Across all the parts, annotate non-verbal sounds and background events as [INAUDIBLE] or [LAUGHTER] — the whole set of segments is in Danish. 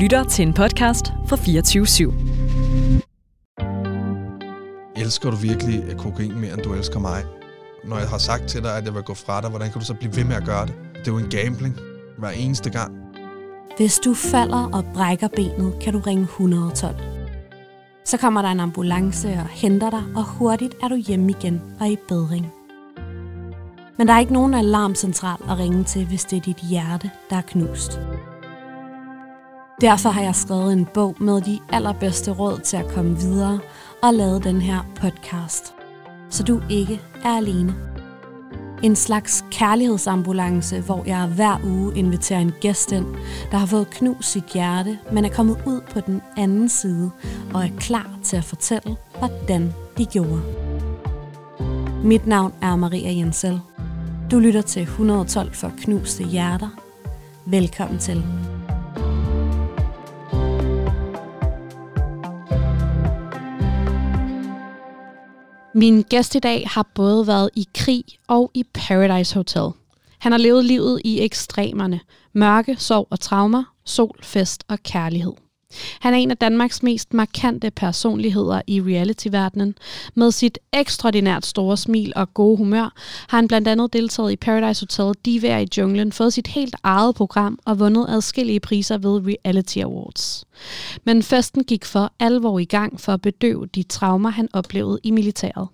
lytter til en podcast fra 24 /7. Elsker du virkelig kokain mere, end du elsker mig? Når jeg har sagt til dig, at jeg vil gå fra dig, hvordan kan du så blive ved med at gøre det? Det er jo en gambling hver eneste gang. Hvis du falder og brækker benet, kan du ringe 112. Så kommer der en ambulance og henter dig, og hurtigt er du hjemme igen og i bedring. Men der er ikke nogen alarmcentral at ringe til, hvis det er dit hjerte, der er knust. Derfor har jeg skrevet en bog med de allerbedste råd til at komme videre og lavet den her podcast, så du ikke er alene. En slags kærlighedsambulance, hvor jeg hver uge inviterer en gæst ind, der har fået knust sit hjerte, men er kommet ud på den anden side og er klar til at fortælle, hvordan de gjorde. Mit navn er Maria Jensel. Du lytter til 112 for knuste hjerter. Velkommen til. Min gæst i dag har både været i krig og i Paradise Hotel. Han har levet livet i ekstremerne. Mørke, sorg og traumer, sol, fest og kærlighed. Han er en af Danmarks mest markante personligheder i reality-verdenen. Med sit ekstraordinært store smil og gode humør har han blandt andet deltaget i Paradise Hotel Divaer i junglen, fået sit helt eget program og vundet adskillige priser ved Reality Awards. Men festen gik for alvor i gang for at bedøve de traumer, han oplevede i militæret.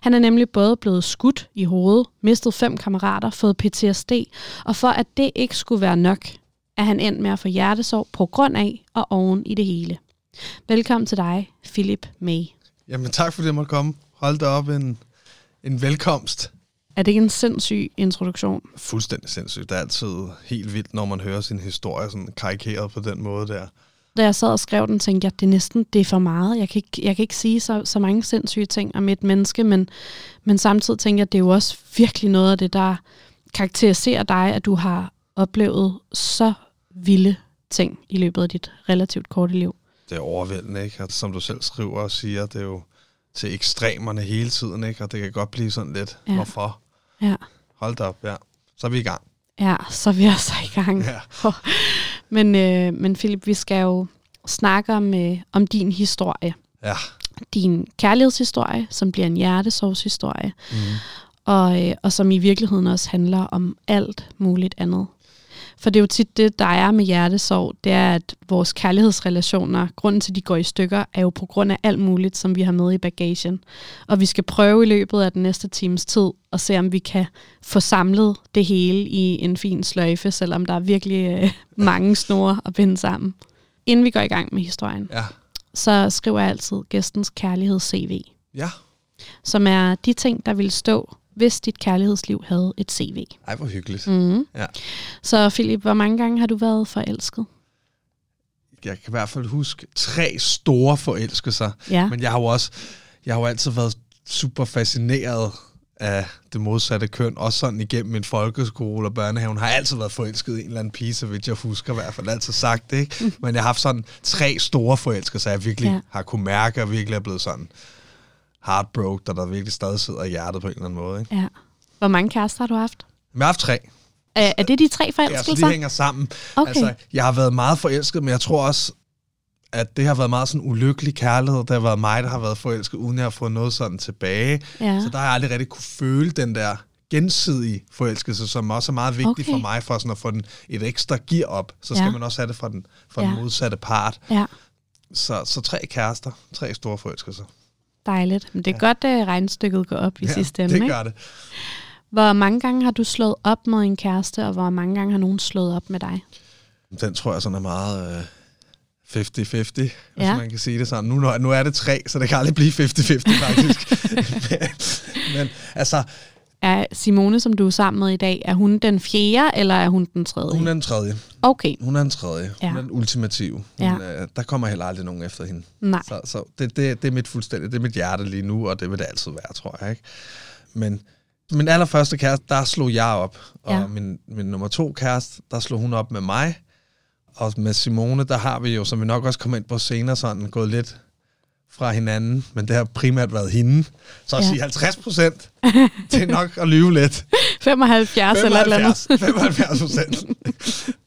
Han er nemlig både blevet skudt i hovedet, mistet fem kammerater, fået PTSD, og for at det ikke skulle være nok, er han endt med at få hjertesorg på grund af og oven i det hele. Velkommen til dig, Philip May. Jamen tak fordi jeg måtte komme. Hold da op en, en velkomst. Er det ikke en sindssyg introduktion? Fuldstændig sindssygt. Det er altid helt vildt, når man hører sin historie sådan karikeret på den måde der. Da jeg sad og skrev den, tænkte jeg, at det er næsten det er for meget. Jeg kan ikke, jeg kan ikke sige så, så mange sindssyge ting om et menneske, men, men samtidig tænker jeg, at det er jo også virkelig noget af det, der karakteriserer dig, at du har oplevet så vilde ting i løbet af dit relativt korte liv. Det er overvældende, ikke? Og som du selv skriver og siger, det er jo til ekstremerne hele tiden, ikke? Og det kan godt blive sådan lidt, ja. hvorfor? Ja. Hold da op, ja. Så er vi i gang. Ja, så er vi også i gang. Ja. [LAUGHS] men, øh, men Philip, vi skal jo snakke om, øh, om din historie. Ja. Din kærlighedshistorie, som bliver en hjertesorgshistorie. Mm. Og, øh, og som i virkeligheden også handler om alt muligt andet. For det er jo tit det, der er med hjertesorg, det er, at vores kærlighedsrelationer, grunden til, at de går i stykker, er jo på grund af alt muligt, som vi har med i bagagen. Og vi skal prøve i løbet af den næste times tid at se, om vi kan få samlet det hele i en fin sløjfe, selvom der er virkelig øh, [LAUGHS] mange snore at binde sammen. Inden vi går i gang med historien, ja. så skriver jeg altid gæstens kærligheds-CV. Ja. Som er de ting, der vil stå hvis dit kærlighedsliv havde et CV. Ej, hvor hyggeligt. Mm. Ja. Så Philip, hvor mange gange har du været forelsket? Jeg kan i hvert fald huske tre store forelskelser. Ja. Men jeg har jo også jeg har jo altid været super fascineret af det modsatte køn, også sådan igennem min folkeskole og børnehaven, har jeg altid været forelsket i en eller anden pige, så vidt jeg husker i hvert fald altid sagt det, ikke? Men jeg har haft sådan tre store forelskelser, jeg virkelig ja. har kunne mærke, og virkelig er blevet sådan heartbroke, der der virkelig stadig sidder i hjertet på en eller anden måde. Ikke? Ja. Hvor mange kærester har du haft? Jeg har haft tre. Er, er det de tre forelskelser? Ja, så de hænger sammen. Okay. Altså, jeg har været meget forelsket, men jeg tror også, at det har været meget sådan ulykkelig kærlighed. Det har været mig, der har været forelsket, uden jeg har fået noget sådan tilbage. Ja. Så der har jeg aldrig rigtig kunne føle den der gensidige forelskelse, som også er meget vigtig Okay. for mig, for sådan at få den et ekstra gear op. Så skal Ja. man også have det fra den, fra Ja. den modsatte part. Ja, Så, så tre kærester, tre store forelskelser. Dejligt. Men det er ja. godt, at regnstykket går op i sidste ende. det ikke? gør det. Hvor mange gange har du slået op med en kæreste, og hvor mange gange har nogen slået op med dig? Den tror jeg sådan er meget øh, 50-50, hvis Ja. man kan sige det sådan. Nu, nu- nu er det tre, så det kan aldrig blive 50-50 faktisk. [LAUGHS] [LAUGHS] men, men altså, Er Simone, som du er sammen med i dag, er hun den fjerde, eller er hun den tredje? hun er den tredje. Okay, Hun er den tredje. Ja. Hun er den ultimative. Hun, Ja. øh, der kommer heller aldrig nogen efter hende. nej. Så, så det, det, det er mit fuldstændig, det er mit hjerte lige nu, og det vil det altid være, tror jeg. Ikke? Men min allerførste kæreste, der slog jeg op. Og Ja. min, min nummer to kæreste, der slog hun op med mig. Og med Simone, der har vi jo, som vi nok også kommer ind på senere, sådan gået lidt fra hinanden, men det har primært været hende. Så at Ja. sige 50 procent, det er nok at lyve lidt. 75 eller et eller andet. 75 procent.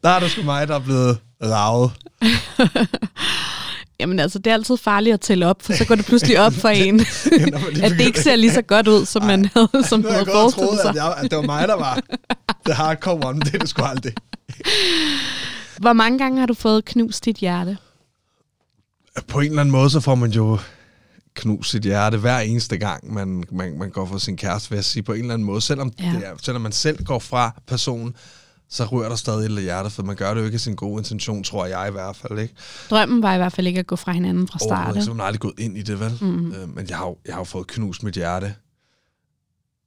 Der er det sgu mig, der er blevet ravet. [LAUGHS] Jamen altså, det er altid farligt at tælle op, for så går det pludselig op for [LAUGHS] en, at det ikke ser lige så godt ud, som man havde, som havde forestillet sig. at, jeg, at det var mig, der var the hardcore one, men det er det sgu aldrig. Hvor mange gange har du fået knust dit hjerte? På en eller anden måde, så får man jo knust sit hjerte hver eneste gang, man, man, man går for sin kæreste, vil jeg sige, på en eller anden måde. Selvom, Ja. det er, selvom man selv går fra personen, så rører der stadig et hjertet, for man gør det jo ikke af sin gode intention, tror jeg i hvert fald. Ikke? Drømmen var i hvert fald ikke at gå fra hinanden fra Overhovedet start. ikke, så man har aldrig gået ind i det, vel? Mm. Øh, men jeg har, jo, jeg har jo fået knust mit hjerte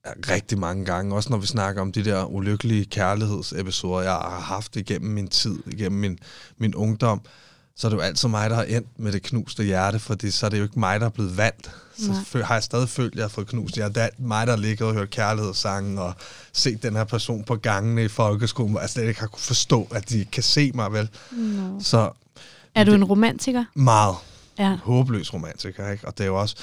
rigtig mange gange. Også når vi snakker om de der ulykkelige kærlighedsepisoder, jeg har haft igennem min tid, igennem min, min ungdom. Så er det jo altid mig, der har endt med det knuste hjerte, fordi så er det jo ikke mig, der er blevet valgt. Så Nej. har jeg stadig følt, at jeg har fået knust hjerte. Det er mig, der har ligget og hørt kærlighedssange og set den her person på gangene i folkeskolen, hvor jeg slet ikke har kunne forstå, at de kan se mig vel. No. Så Er du en romantiker? meget Ja. håbløs romantiker, ikke? Og det er jo også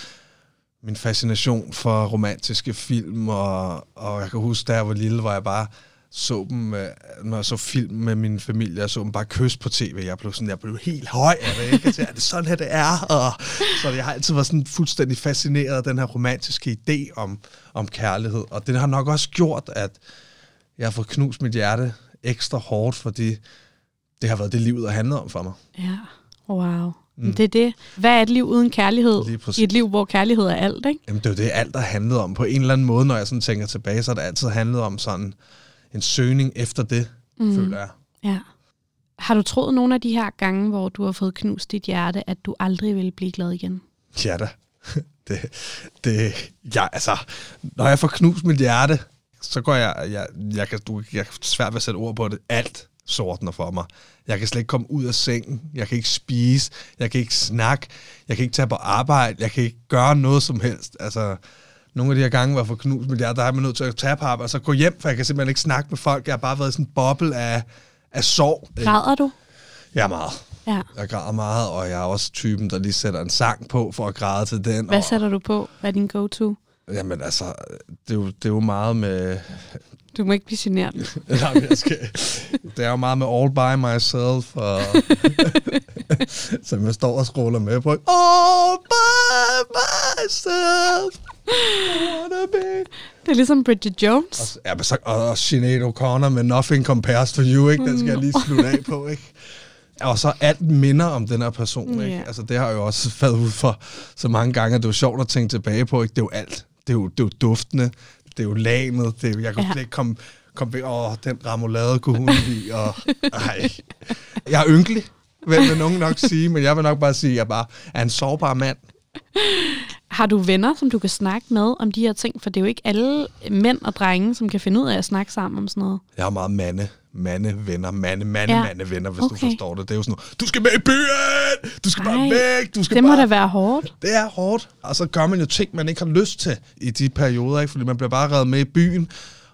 min fascination for romantiske film, og, og jeg kan huske, da jeg var lille, hvor jeg bare så dem, øh, når jeg så film med min familie, jeg så dem bare kysse på tv. Jeg blev sådan, jeg blev helt høj af det, ikke? Tænkte, er det sådan her, det er? Og, så jeg har altid været sådan fuldstændig fascineret af den her romantiske idé om, om kærlighed. Og det har nok også gjort, at jeg har fået knust mit hjerte ekstra hårdt, fordi det har været det, livet har handlet om for mig. Ja. Wow. Mm. Det er det. Hvad er et liv uden kærlighed? I et liv, hvor kærlighed er alt, ikke? Jamen, det er jo det, alt har handlet om. På en eller anden måde, når jeg sådan tænker tilbage, så har det altid handlet om sådan en søgning efter det, mm. føler jeg. Ja. Har du troet nogle af de her gange, hvor du har fået knust dit hjerte, at du aldrig ville blive glad igen? Ja da. [LAUGHS] Det, det, ja, altså, når jeg får knust mit hjerte, så går jeg, jeg, jeg, kan, du, jeg er svært ved at sætte ord på det, alt sortner for mig. Jeg kan slet ikke komme ud af sengen, jeg kan ikke spise, jeg kan ikke snakke, jeg kan ikke tage på arbejde, jeg kan ikke gøre noget som helst. Altså, nogle af de her gange, jeg får knust mit hjerte, der er man nødt til at tage på arbejde, og så gå hjem, for jeg kan simpelthen ikke snakke med folk. Jeg har bare været sådan en boble af, af sorg. Græder du? Er meget. Ja. Jeg græder meget, og jeg er også typen, der lige sætter en sang på for at græde til den. Hvad og, sætter du på? Hvad er din go-to? Jamen altså, det er, jo, det er jo meget med... Du må ikke blive genert. [LAUGHS] Nej, men jeg skal, det er jo meget med all by myself, og, [LAUGHS] [LAUGHS] som jeg står og scroller med på. All by myself. Det er ligesom Bridget Jones. Og, ja, men så, og, og Sinead O'Connor med Nothing Compares to You, ikke? Den skal jeg lige slutte af på, ikke? Og så alt minder om den her person, ikke? Ja. Altså, det har jeg jo også [LAUGHS] været ud for så mange gange, at det er jo sjovt at tænke tilbage på, ikke? Det er jo alt. Det er jo, det er jo duftende, det er jo lamet, det er, jo- jeg kan Ja. ikke komme, komme ved, åh, den ramolade kunne hun lide, og ej. Jeg er ynkelig, vil, vil nogen nok sige, men jeg vil nok bare sige, at jeg bare er en sårbar mand. Har du venner, som du kan snakke med om de her ting? For det er jo ikke alle mænd og drenge, som kan finde ud af at snakke sammen om sådan noget. Jeg har meget mande, mande venner, mande, mande, Ja. mande venner, hvis Okay. du forstår det. Det er jo sådan noget, du skal med i byen, du skal Ej, bare væk, du skal Det må bare... da være hårdt. Det er hårdt. Og så gør man jo ting, man ikke har lyst til i de perioder, ikke? fordi man bliver bare reddet med i byen.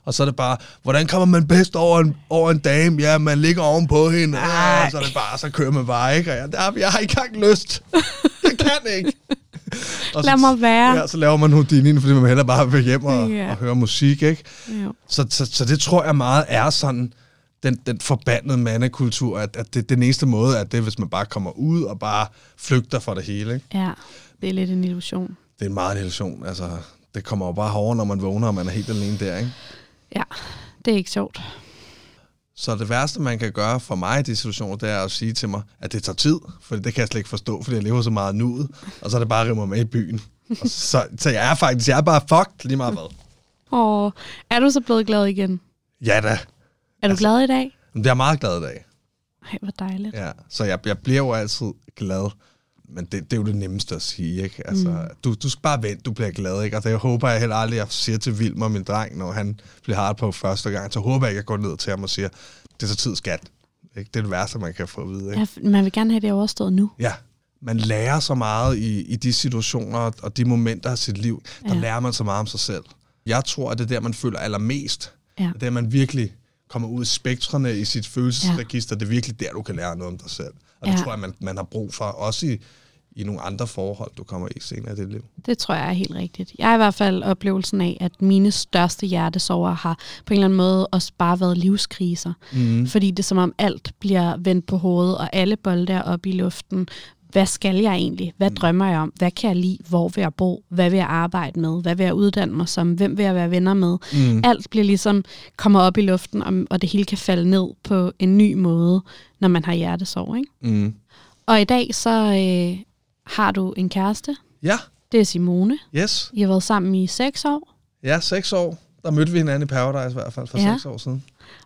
Og så er det bare, hvordan kommer man bedst over en, over en dame? Ja, man ligger ovenpå hende. Ja, og så er det bare, så kører man bare, ikke? Og jeg, der, jeg har ikke engang lyst. Jeg kan ikke. Og Lad mig være. Ja, så laver man Houdini, fordi man hellere bare vil hjem og, Ja. og høre musik, ikke? Jo. Så, så, så det tror jeg meget er sådan, den, den forbandede mandekultur, at, at det, den eneste måde er det, hvis man bare kommer ud og bare flygter fra det hele. Ikke? Ja, det er lidt en illusion. Det er meget en illusion. Altså, det kommer jo bare hårdere, når man vågner, og man er helt alene der. Ikke? Ja, det er ikke sjovt. Så det værste, man kan gøre for mig i de situationer, det er at sige til mig, at det tager tid, for det kan jeg slet ikke forstå, fordi jeg lever så meget nuet, og så er det bare at rive mig med i byen. Og så, så jeg er faktisk, jeg er bare fucked lige meget hvad. Og er du så blevet glad igen? Ja da, Er du Altså- glad i dag? det er meget glad i dag. Ej, hvor dejligt. Ja, så jeg, jeg bliver jo altid glad. Men det, det er jo det nemmeste at sige, ikke? Altså, mm. du, du skal bare vente, du bliver glad, ikke? Og det håber jeg heller aldrig, jeg siger til Vilmer, min dreng, når han bliver hard på første gang, så håber jeg ikke, jeg går ned til ham og siger, det tager tid, skat. Ikke? Det er det værste, man kan få at vide, ikke? Ja, man vil gerne have det overstået nu. Ja. Man lærer så meget i, i de situationer og de momenter af sit liv. Der Ja. lærer man så meget om sig selv. Jeg tror, at det er der, man føler allermest. Ja. Det er der, man virkelig kommer ud i spektrene i sit følelsesregister. Ja. Det er virkelig der, du kan lære noget om dig selv. Og det Ja. tror jeg, man, man har brug for, også i, i nogle andre forhold, du kommer i senere i dit liv. Det tror jeg er helt rigtigt. Jeg har i hvert fald oplevelsen af, at mine største hjertesover har på en eller anden måde også bare været livskriser. Mm. Fordi det er som om alt bliver vendt på hovedet, og alle bolde er oppe i luften. Hvad skal jeg egentlig? Hvad Mm. drømmer jeg om? Hvad kan jeg lide? Hvor vil jeg bo? Hvad vil jeg arbejde med? Hvad vil jeg uddanne mig som? Hvem vil jeg være venner med? Mm. Alt bliver ligesom kommer op i luften, og, og det hele kan falde ned på en ny måde, når man har hjertesorg. Ikke? Mm. Og i dag så øh, har du en kæreste. Ja, Det er Simone. yes. I har været sammen i seks år. Ja, seks år. Der mødte vi hinanden i Paradise i hvert fald for Ja. seks år siden.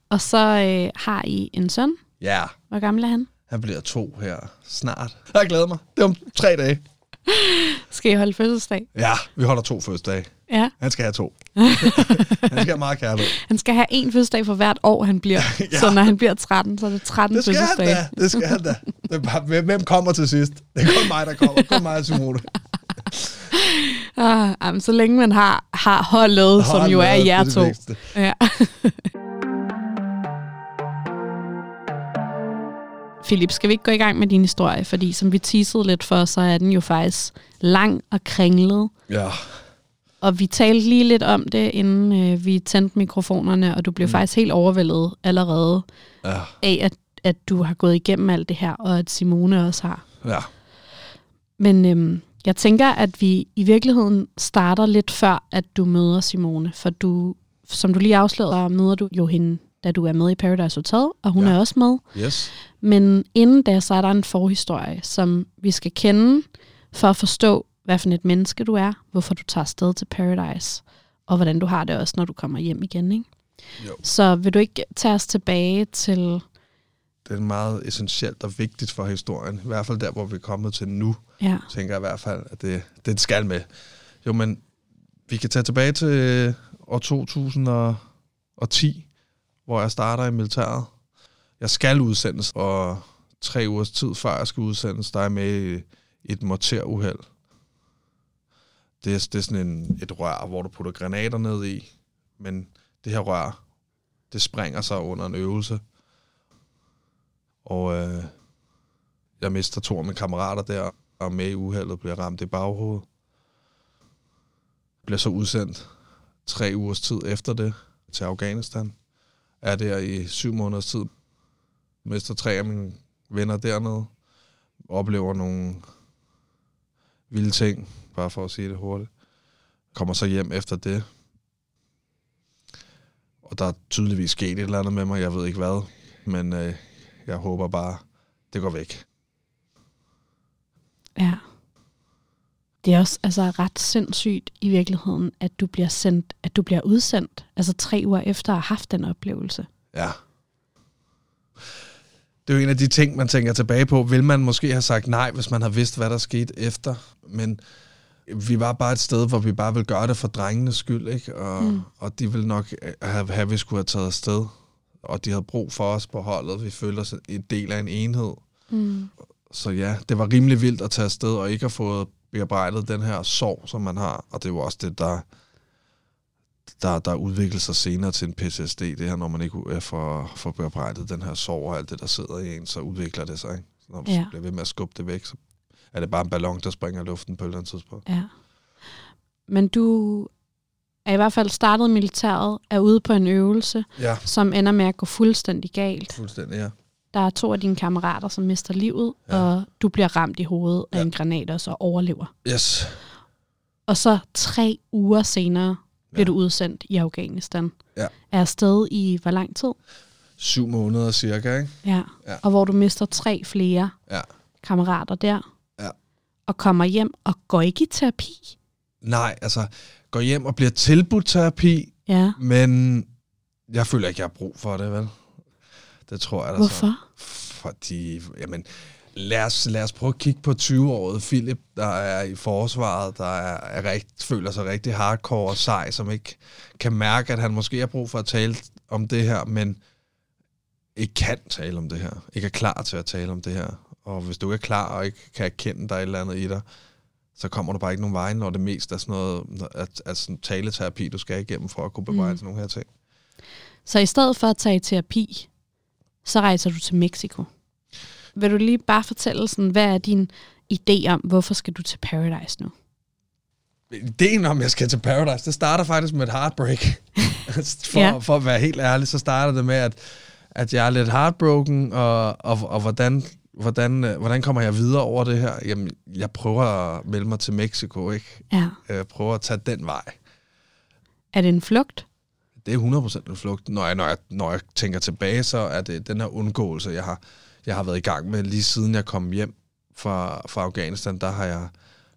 Og så øh, har I en søn. Ja, Hvor gammel er han? han bliver to her snart. Jeg glæder mig. Det er om tre dage. [LAUGHS] Skal I holde fødselsdag? Ja, vi holder to første dage. Ja. Han skal have to. [LAUGHS] han skal have meget kærlighed. Han skal have en fødselsdag for hvert år, han bliver. [LAUGHS] ja. Så når han bliver 13, så er det 13 Det skal han fødselsdage. da. Det skal han da. Det er bare, hvem, kommer til sidst? Det er kun mig, der kommer. Kun mig og Simone. [LAUGHS] Ah, jamen, så længe man har, har holdet, som Hold jo er jer to. Ja. Philip, skal vi ikke gå i gang med din historie? Fordi som vi teasede lidt for, så er den jo faktisk lang og kringlet. Ja. Og vi talte lige lidt om det, inden øh, vi tændte mikrofonerne, og du blev mm. faktisk helt overvældet allerede Ja. af, at, at du har gået igennem alt det her, og at Simone også har. Ja. Men øhm, jeg tænker, at vi i virkeligheden starter lidt før, at du møder Simone. For du, som du lige afslørede, møder du jo hende, da du er med i Paradise Hotel, og hun Ja. er også med. Yes. Men inden da, så er der en forhistorie, som vi skal kende for at forstå, hvad for et menneske du er, hvorfor du tager afsted til Paradise, og hvordan du har det også, når du kommer hjem igen. Ikke? Jo. Så vil du ikke tage os tilbage til... Det er meget essentielt og vigtigt for historien. I hvert fald der, hvor vi er kommet til nu. Ja, tænker jeg i hvert fald, at det, det skal med. Jo, men vi kan tage tilbage til år 2010, hvor jeg starter i militæret. Jeg skal udsendes, og tre ugers tid før jeg skal udsendes, der er med et morteruheld. Det er, det er sådan en, et rør, hvor du putter granater ned i, men det her rør, det springer sig under en øvelse. Og øh, jeg mister to af mine kammerater der, og med i uheldet bliver ramt i baghovedet. Bliver så udsendt tre ugers tid efter det til Afghanistan. Er der i syv måneders tid. Mister tre af mine venner dernede. Oplever nogle vilde ting, bare for at sige det hurtigt. Kommer så hjem efter det. Og der er tydeligvis sket et eller andet med mig, jeg ved ikke hvad. Men øh, jeg håber bare, det går væk. ja. Det er også altså, ret sindssygt i virkeligheden, at du bliver sendt, at du bliver udsendt, altså tre uger efter at have haft den oplevelse. Ja. Det er jo en af de ting, man tænker tilbage på. Vil man måske have sagt nej, hvis man har vidst, hvad der skete efter? Men vi var bare et sted, hvor vi bare ville gøre det for drengenes skyld, ikke? Og, mm. og de ville nok have, have, at vi skulle have taget afsted. Og de havde brug for os på holdet. Vi følte os en del af en enhed. Mm. Så ja, det var rimelig vildt at tage afsted og ikke have fået bearbejdet den her sorg, som man har. Og det jo også det, der, der, der udvikler sig senere til en PTSD. Det her, når man ikke er for, for bearbejdet den her sorg og alt det, der sidder i en, så udvikler det sig. Ikke? Så når du Ja. bliver ved med at skubbe det væk, så er det bare en ballon, der springer i luften på et eller andet tidspunkt. Ja. Men du er i hvert fald startet militæret, er ude på en øvelse, Ja, som ender med at gå fuldstændig galt. fuldstændig, ja. Der er to af dine kammerater, som mister livet, Ja. og du bliver ramt i hovedet ja. af en granat og så overlever. Yes. Og så tre uger senere bliver Ja. du udsendt i Afghanistan. Ja. Er afsted i hvor lang tid? Syv måneder cirka, ikke? Ja. Ja. Og hvor du mister tre flere Ja. kammerater der. Ja. Og kommer hjem og går ikke i terapi. Nej, altså, går hjem og bliver tilbudt terapi, Ja. men jeg føler ikke, jeg har brug for det, vel? Det tror jeg da så. Hvorfor? Fordi, jamen, lad os, lad os prøve at kigge på 20-året Philip, der er i forsvaret, der er, er rigt, føler sig rigtig hardcore og sej, som ikke kan mærke, at han måske har brug for at tale om det her, men ikke kan tale om det her. Ikke er klar til at tale om det her. Og hvis du ikke er klar og ikke kan erkende, der er et eller andet i dig, så kommer du bare ikke nogen vej, når det mest er sådan noget at, at sådan taleterapi, du skal igennem for at kunne bebrejde mm. nogle her ting. Så i stedet for at tage terapi, så rejser du til Mexico. Vil du lige bare fortælle, sådan, hvad er din idé om, hvorfor skal du til Paradise nu? Ideen om, jeg skal til Paradise, det starter faktisk med et heartbreak. [LAUGHS] for, Ja. for at være helt ærlig, så starter det med, at, at jeg er lidt heartbroken, og, og, og hvordan, hvordan, øh, hvordan kommer jeg videre over det her? Jamen, jeg prøver at melde mig til Mexico, ikke? Ja. Jeg prøver at tage den vej. Er det en flugt? Det er 100% en flugt. Når jeg, når, jeg, når jeg tænker tilbage, så er det den her undgåelse, jeg har, jeg har været i gang med lige siden jeg kom hjem fra, fra Afghanistan. Der har jeg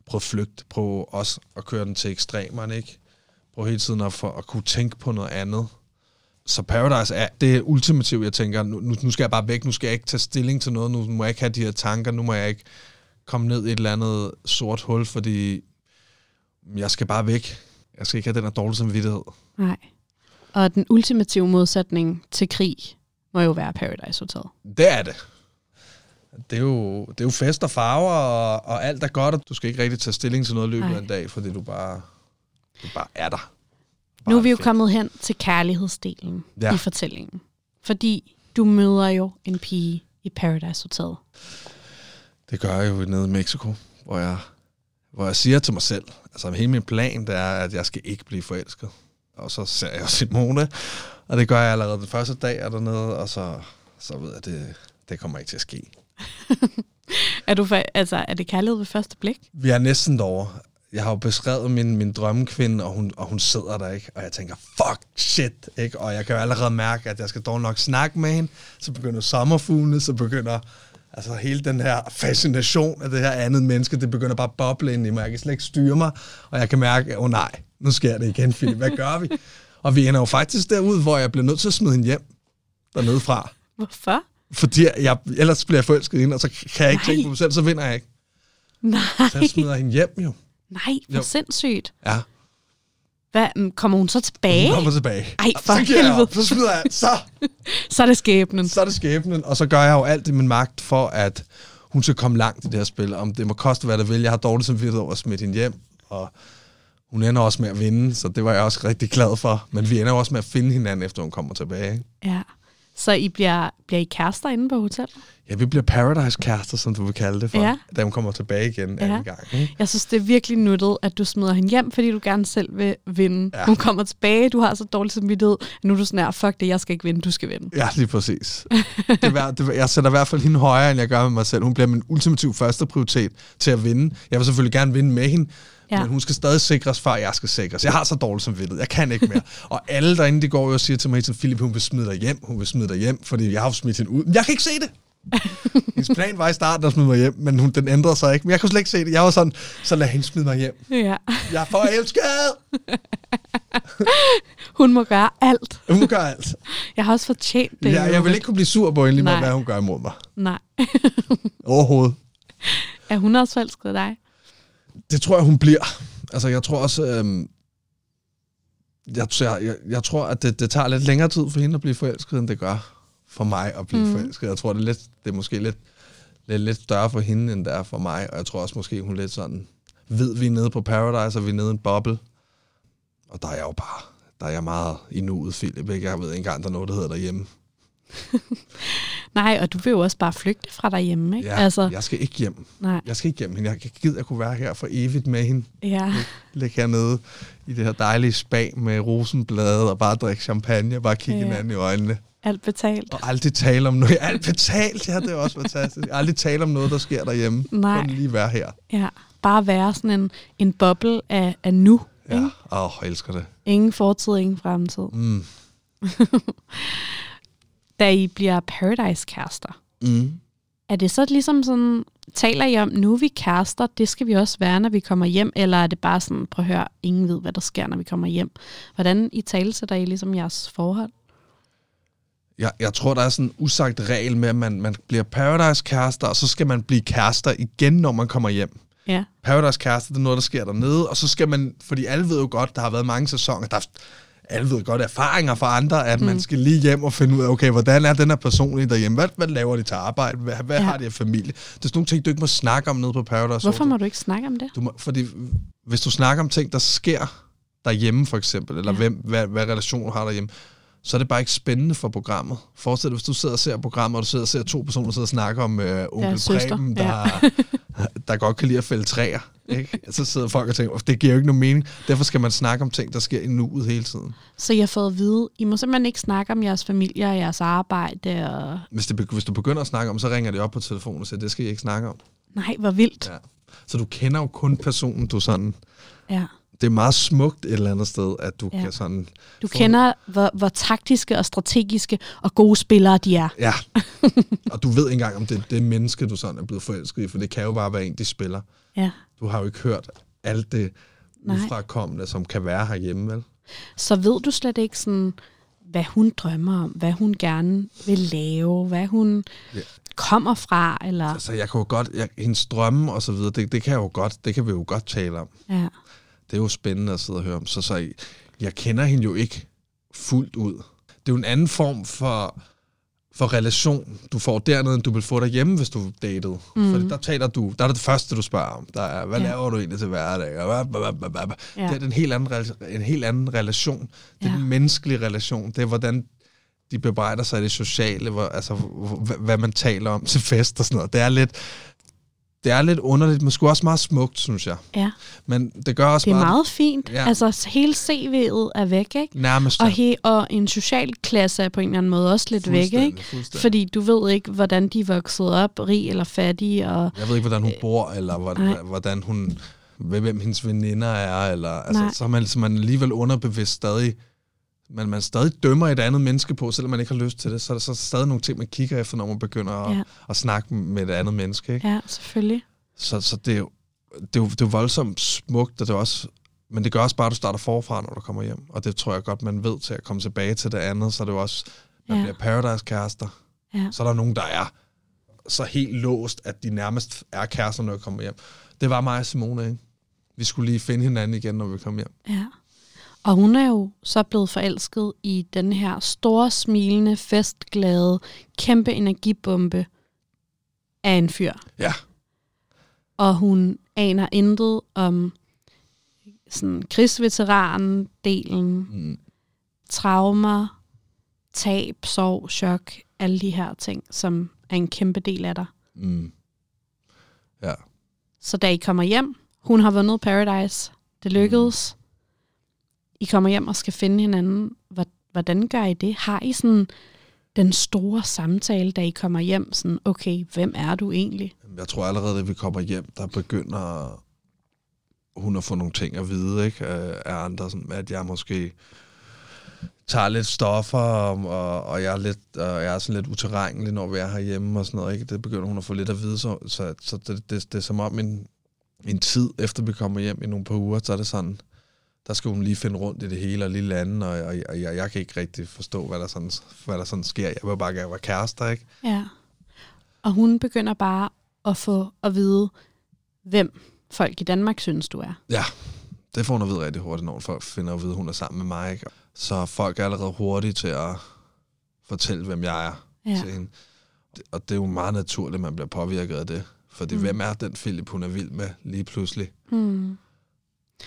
prøvet at flygte, prøvet også at køre den til ekstremerne, ikke? Prøve hele tiden at, for, at kunne tænke på noget andet. Så Paradise er det ultimative, jeg tænker, nu, nu nu skal jeg bare væk, nu skal jeg ikke tage stilling til noget, nu må jeg ikke have de her tanker, nu må jeg ikke komme ned i et eller andet sort hul, fordi jeg skal bare væk. Jeg skal ikke have den her dårlige samvittighed. Nej. Og den ultimative modsætning til krig må jo være Paradise Hotel. Det er det. Det er jo, det er jo fest og farver, og, og alt er godt, og du skal ikke rigtig tage stilling til noget i løbet af en dag, fordi du bare, du bare er der. Nu er vi jo fedt. kommet hen til kærlighedsdelen ja. i fortællingen. Fordi du møder jo en pige i Paradise Hotel. Det gør jeg jo nede i Mexico, hvor jeg, hvor jeg siger til mig selv, altså hele min plan, det er, at jeg skal ikke blive forelsket. Og så ser jeg Simone, og det gør jeg allerede den første dag er dernede, og så, så ved jeg, det, det kommer ikke til at ske. [LAUGHS] Er, du altså, er det kærlighed ved første blik? Vi er næsten derovre. Jeg har jo beskrevet min, min drømmekvinde, og hun, og hun sidder der, ikke? Og jeg tænker, fuck, shit, ikke? Og jeg kan jo allerede mærke, at jeg skal dog nok snakke med hende. Så begynder sommerfuglene, så begynder altså hele den her fascination af det her andet menneske, det begynder bare at boble ind i mig. Jeg kan slet ikke styre mig, og jeg kan mærke, åh oh, nej, nu sker det igen, Philip. Hvad gør vi? Og vi ender jo faktisk derud, hvor jeg bliver nødt til at smide hende hjem dernede fra. Hvorfor? Fordi jeg, ellers bliver jeg forelsket i hende, og så kan jeg ikke Nej. tænke på mig selv, så vinder jeg ikke. Nej, Så jeg smider hende hjem jo. nej, hvor Jo. sindssygt. Ja. Hvad, mm, kommer hun så tilbage? Hun kommer tilbage. Ej, for så, jeg helvede. op. så smider jeg, så, [LAUGHS] Så er det skæbnen. så er det skæbnen, og så gør jeg jo alt i min magt for, at hun skal komme langt i det her spil. Om det må koste, hvad det vil. Jeg har dårligt samvittighed over at smide hende hjem, og hun ender også med at vinde, så det var jeg også rigtig glad for. Men vi ender også med at finde hinanden, efter hun kommer tilbage. Ja. Så I bliver, bliver I kærester inde på hotellet? Ja, vi bliver Paradise-kærester, som du vil kalde det for, Ja. da hun kommer tilbage igen Ja. anden gang. Ikke? Jeg synes, det er virkelig nuttet, at du smider hende hjem, fordi du gerne selv vil vinde. Ja. Hun kommer tilbage, du har så dårlig samvittighed. Nu er du sådan her, fuck det, jeg skal ikke vinde, du skal vinde. Ja, lige præcis. Det er, det, jeg sætter i hvert fald hende højere, end jeg gør med mig selv. Hun bliver min ultimative første prioritet til at vinde. Jeg vil selvfølgelig gerne vinde med hende, ja. Ja. men hun skal stadig sikres, før jeg skal sikres. Jeg har så dårligt som Jeg kan ikke mere. og alle derinde, de går jo og siger til mig, at Philip, hun vil smide dig hjem. Hun vil smide dig hjem, fordi jeg har jo smidt hende ud. Men Jeg kan ikke se det. [LAUGHS] Hendes plan var i starten at smide mig hjem, men hun, den ændrede sig ikke. Men jeg kunne slet ikke se det. Jeg var sådan, så lad hende smide mig hjem. Ja. Jeg er forelsket! [LAUGHS] Hun må gøre alt. Hun gør alt. Jeg har også fortjent det. Jeg, jeg vil ikke kunne blive sur på hende, lige hvad hun gør imod mig. Nej. Overhovedet. Er hun også forelsket dig? Det tror jeg, hun bliver. Altså, jeg tror også... Øhm, jeg, jeg, jeg, tror, at det, det tager lidt længere tid for hende at blive forelsket, end det gør for mig at blive mm. Forelsket. Jeg tror, det er, lidt, det er måske lidt, lidt, lidt større for hende, end det er for mig. Og jeg tror også, måske hun er lidt sådan... Ved, vi er nede på Paradise, og vi er nede i en boble. Og der er jeg jo bare... Der er jeg meget i nuet, Philip. Ikke? Jeg ved ikke engang, der er noget, der hedder derhjemme. [LAUGHS] Nej, og du vil jo også bare flygte fra derhjemme, ikke? Ja, altså, Jeg skal ikke hjem. nej. Jeg skal ikke hjem hende. Jeg gider at kunne være her for evigt med hende. Ja. ligge hernede i det her dejlige spa med rosenblade og bare drikke champagne og bare kigge Ja. hinanden i øjnene. Alt betalt. Og aldrig tale om noget. Alt betalt, ja, det er også fantastisk. Aldrig tale om noget, der sker derhjemme. Nej. Kun lige være her. Ja. Bare være sådan en, en boble af, af nu. Ja, åh, oh, jeg elsker det. Ingen fortid, ingen fremtid. Mm. [LAUGHS] Da I bliver Paradise-kærester, Mm. er det så ligesom sådan, taler I om, nu er vi kærester, det skal vi også være, når vi kommer hjem, eller er det bare sådan, prøv at høre, ingen ved, hvad der sker, når vi kommer hjem. Hvordan i tale sætter I ligesom jeres forhold? Jeg, jeg tror, der er sådan en usagt regel med, at man, man bliver Paradise-kærester, og så skal man blive kærester igen, når man kommer hjem. Ja, Paradise-kærester, det er noget, der sker dernede, og så skal man, fordi alle ved jo godt, der har været mange sæsoner, der er, alle ved godt erfaringer fra andre, at mm. man skal lige hjem og finde ud af, okay, hvordan er den her person derhjemme? Hvad, hvad laver de til arbejde? Hvad, hvad Ja. har de af familie? Det er sådan nogle ting, du ikke må snakke om nede på Paradise. hvorfor må du ikke snakke om det? Du må, fordi hvis du snakker om ting, der sker derhjemme for eksempel, eller ja. hvem, hvad, hvad relation du har derhjemme, så er det bare ikke spændende for programmet. Forestil dig, hvis du sidder og ser programmet, og du sidder og ser to personer sidder og snakker om øh, onkel søster, Preben, der ja. der godt kan lide at fælde træer. Ikke? [LAUGHS] Så sidder folk og tænker, det giver jo ikke nogen mening. Derfor skal man snakke om ting, der sker i nuet hele tiden. Så jeg har fået at vide, I må simpelthen ikke snakke om jeres familie og jeres arbejde. Og... Hvis, det, hvis du begynder at snakke om, så ringer det op på telefonen og siger, det skal I ikke snakke om. Nej, hvor vildt. Ja. Så du kender jo kun personen, du sådan... Ja. Det er meget smukt et eller andet sted, at du Ja. kan sådan... Du kender, hvor, hvor taktiske og strategiske og gode spillere de er. Ja. [LAUGHS] og du ved ikke engang, om det er det menneske, du sådan er blevet forelsket i, for det kan jo bare være en, de spiller. Ja. Du har jo ikke hørt alt det Nej. udfrakommende, som kan være herhjemme, vel? Så ved du slet ikke sådan, hvad hun drømmer om, hvad hun gerne vil lave, hvad hun ja. kommer fra, eller... Altså, jeg kan jo godt... Jeg, hendes drømme og så videre, det, det kan jeg jo godt... Det kan vi jo godt tale om. Ja. Det er jo spændende at sidde og høre om. Så, så jeg, kender hende jo ikke fuldt ud. Det er jo en anden form for, for relation, du får dernede, end du vil få derhjemme, hvis du datede. Mm. For der taler du, der er det, første, du spørger om. Der er, hvad Ja. laver du egentlig til hverdag? Og hvad, hvad, hvad. Ja. Det er en helt, anden, en helt anden relation. Det er Ja. den menneskelige relation. Det er, hvordan de bebrejder sig i det sociale, hvor, altså, hvad, hvad man taler om til fest og sådan noget. Det er lidt, det er lidt underligt, men sgu også meget smukt, synes jeg. ja. Men det gør også Det er bare, meget fint. Ja. Altså, hele CV'et er væk, ikke? nærmest Og, he, og en social klasse er på en eller anden måde også lidt væk, ikke? Fordi du ved ikke, hvordan de vokset op, rig eller fattige, og Jeg ved ikke, hvordan hun bor, eller Nej. hvordan, hvordan hun, hvem hendes veninder er, eller, altså, Nej. så er man, så man alligevel underbevidst stadig, men man stadig dømmer et andet menneske på, selvom man ikke har lyst til det, så er der så stadig nogle ting, man kigger efter, når man begynder at, Ja. at snakke med et andet menneske. Ikke? ja, selvfølgelig. Så, så det, er jo, det, er jo, det er jo voldsomt smukt, og det er også, men det gør også bare, at du starter forfra, når du kommer hjem. Og det tror jeg godt, man ved til at komme tilbage til det andet. Så er det jo også, man ja. bliver paradise-kærester. Ja. Så er der nogen, der er så helt låst, at de nærmest er kærester, når jeg kommer hjem. Det var mig og Simone, ikke? Vi skulle lige finde hinanden igen, når vi kom hjem. Ja. Og hun er jo så blevet forelsket i den her store, smilende, festglade, kæmpe energibombe af en fyr. Ja. Og hun aner intet om sådan krigsveteranen-delen, Mm. traumer, tab, sorg, chok, alle de her ting, som er en kæmpe del af dig. Mm. Ja. Så da I kommer hjem, hun har vundet Paradise, det lykkedes. I kommer hjem og skal finde hinanden. Hvordan gør I det? Har I sådan den store samtale, da I kommer hjem? Sådan, okay, hvem er du egentlig? Jeg tror allerede, at vi kommer hjem, der begynder hun at få nogle ting at vide, ikke? Af andre, sådan, at jeg måske tager lidt stoffer, og, og, og jeg, er lidt, og jeg er sådan lidt uterrenelig, når vi er herhjemme og sådan noget. Ikke? Det begynder hun at få lidt at vide, så, så, så det, det, det er som om en, en tid, efter vi kommer hjem i nogle par uger, så er det sådan, der skal hun lige finde rundt i det hele og lige lande, og, og, og jeg, jeg kan ikke rigtig forstå, hvad der, sådan, hvad der sådan sker. Jeg vil bare gerne være kærester, ikke? Ja. Og hun begynder bare at få at vide, hvem folk i Danmark synes, du er. Ja, det får hun at vide rigtig hurtigt, når folk finder at vide, at hun er sammen med mig. Ikke? Så folk er allerede hurtige til at fortælle, hvem jeg er Ja. til hende. Og det er jo meget naturligt, at man bliver påvirket af det. Fordi Mm. mm. hvem er den Philip, hun er vild med lige pludselig? Hmm.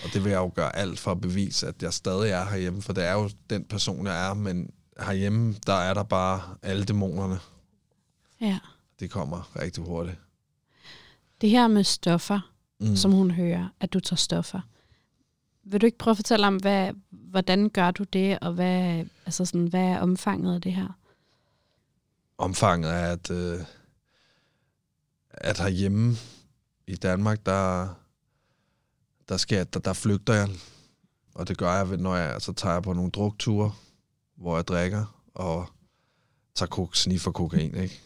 Og det vil jeg jo gøre alt for at bevise, at jeg stadig er herhjemme. For det er jo den person, jeg er. Men herhjemme, der er der bare alle dæmonerne. Ja. De kommer rigtig hurtigt. Det her med stoffer, Mm. som hun hører, at du tager stoffer. Vil du ikke prøve at fortælle om, hvad, hvordan gør du det, og hvad, altså sådan, hvad er omfanget af det her? omfanget af, at, øh, at herhjemme i Danmark, der, der, skal, der, der flygter jeg. Og det gør jeg, når jeg så tager jeg på nogle drukture, hvor jeg drikker og tager kok, sniffer kokain, ikke?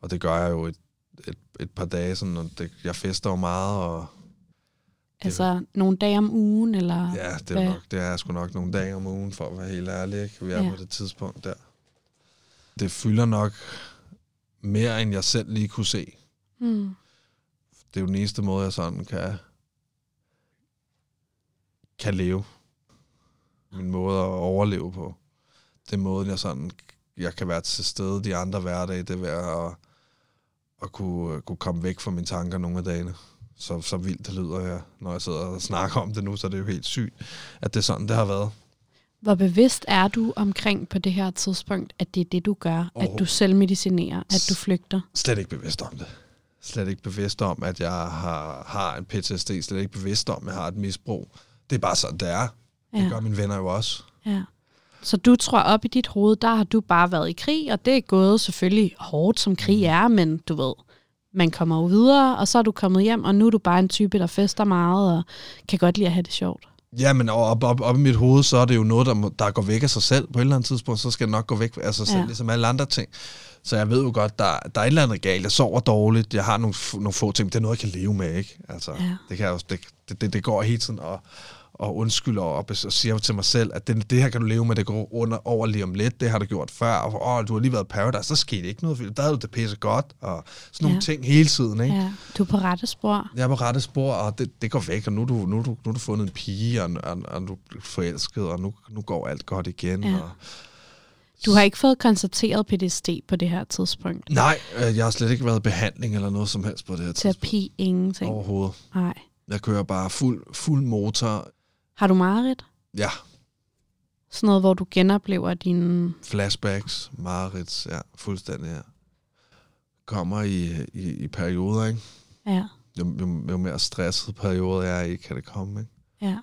Og det gør jeg jo et, et, et par dage, sådan, og det, jeg fester jo meget, og Altså nogle dage om ugen, eller? ja, det er, hvad? nok, det er sgu nok nogle dage om ugen, for at være helt ærlig, ikke? Vi er Ja. på det tidspunkt der. Det fylder nok mere, end jeg selv lige kunne se. Hmm. Det er jo den eneste måde, jeg sådan kan, kan leve. Min måde at overleve på. Det er måden, jeg sådan, jeg kan være til stede de andre hverdage, det er ved at, at kunne, kunne komme væk fra mine tanker nogle af dagene. Så, så vildt det lyder, jeg, når jeg sidder og snakker om det nu, så er det jo helt sygt, at det er sådan, det har været. Hvor bevidst er du omkring på det her tidspunkt, at det er det, du gør? At du selvmedicinerer, at du flygter? Slet ikke bevidst om det. Slet ikke bevidst om, at jeg har, har en PTSD, slet ikke bevidst om, at jeg har et misbrug. Det er bare sådan, det er. Det Ja. gør mine venner jo også. Ja. Så du tror op i dit hoved, der har du bare været i krig, og det er gået selvfølgelig hårdt, som krig er, men du ved, man kommer jo videre, og så er du kommet hjem, og nu er du bare en type, der fester meget, og kan godt lide at have det sjovt. Ja, men op, op, op i mit hoved, så er det jo noget, der, må, der går væk af sig selv. På et eller andet tidspunkt, så skal det nok gå væk af sig selv, Ja. ligesom alle andre ting. Så jeg ved jo godt, der, der er et eller andet galt. Jeg sover dårligt. Jeg har nogle, nogle få ting. Det er noget, jeg kan leve med, ikke? Altså, Ja. det, kan jeg jo, det, det, det går hele tiden og, og undskylder og, og siger til mig selv, at det, det her kan du leve med, det går under, over lige om lidt. Det har du gjort før. Og, åh, du har lige været i Paradise, så skete ikke noget. Der havde du det pisse godt. Og sådan nogle Ja. ting hele tiden, ikke? Ja, du er på rette spor. Jeg er på rette spor, og det, det går væk, og nu er du, nu du, nu du fundet en pige, og, og, og du er forelsket, og nu, nu går alt godt igen. Ja. Og, Du har ikke fået konstateret PTSD på det her tidspunkt. nej, øh, jeg har slet ikke været i behandling eller noget som helst på det her tidspunkt. Terapi, ingenting. Overhovedet. Nej. Jeg kører bare fuld, fuld motor. Har du mareridt? Ja, Sådan noget, hvor du genoplever dine... flashbacks, mareridt, ja, fuldstændig, ja. Kommer i, i, i perioder, ikke? Ja, Jo, jo, jo mere stresset perioder jeg er i, kan det komme, ikke? ja.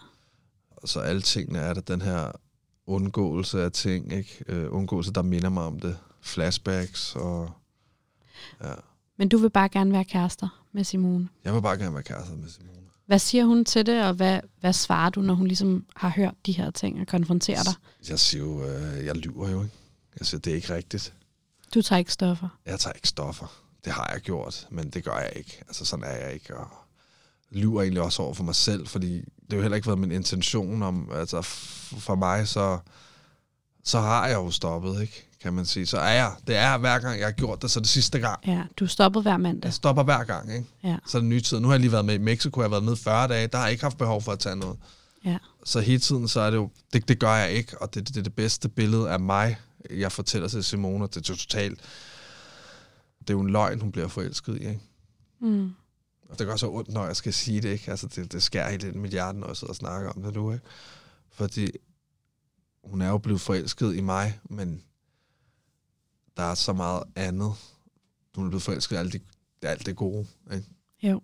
Og så alle tingene er der den her undgåelse af ting, ikke? Øh, undgåelse, der minder mig om det. Flashbacks og... Ja. Men du vil bare gerne være kærester med Simone. Jeg vil bare gerne være kærester med Simone. Hvad siger hun til det, og hvad, hvad svarer du, når hun ligesom har hørt de her ting og konfronterer dig? Jeg siger jo, øh, jeg lyver jo, ikke? Siger, det er ikke rigtigt. Du tager ikke stoffer. Jeg tager ikke stoffer. Det har jeg gjort, men det gør jeg ikke. Altså, sådan er jeg ikke. Og lyver egentlig også over for mig selv, fordi det har jo heller ikke været min intention om, altså for mig, så, så har jeg jo stoppet, ikke? Kan man sige. Så er jeg. Det er hver gang, jeg har gjort det, så det sidste gang. Ja, du stoppede hver mandag. Jeg stopper hver gang, ikke? Ja, Så er det nye tid. Nu har jeg lige været med i Mexico, jeg har været med 40 dage, der har jeg ikke haft behov for at tage noget. ja, Så hele tiden, så er det jo, det, det gør jeg ikke, og det, det er det bedste billede af mig, jeg fortæller til Simone, det er totalt, det er jo en løgn, hun bliver forelsket i, ikke? mm. Og det gør så ondt, når jeg skal sige det, ikke? Altså, det, det skærer helt ind i mit hjerte, når jeg sidder og snakker om det nu, ikke? Fordi hun er jo blevet forelsket i mig, men der er så meget andet. Hun er blevet forelsket i alt det, alt det gode, ikke? jo.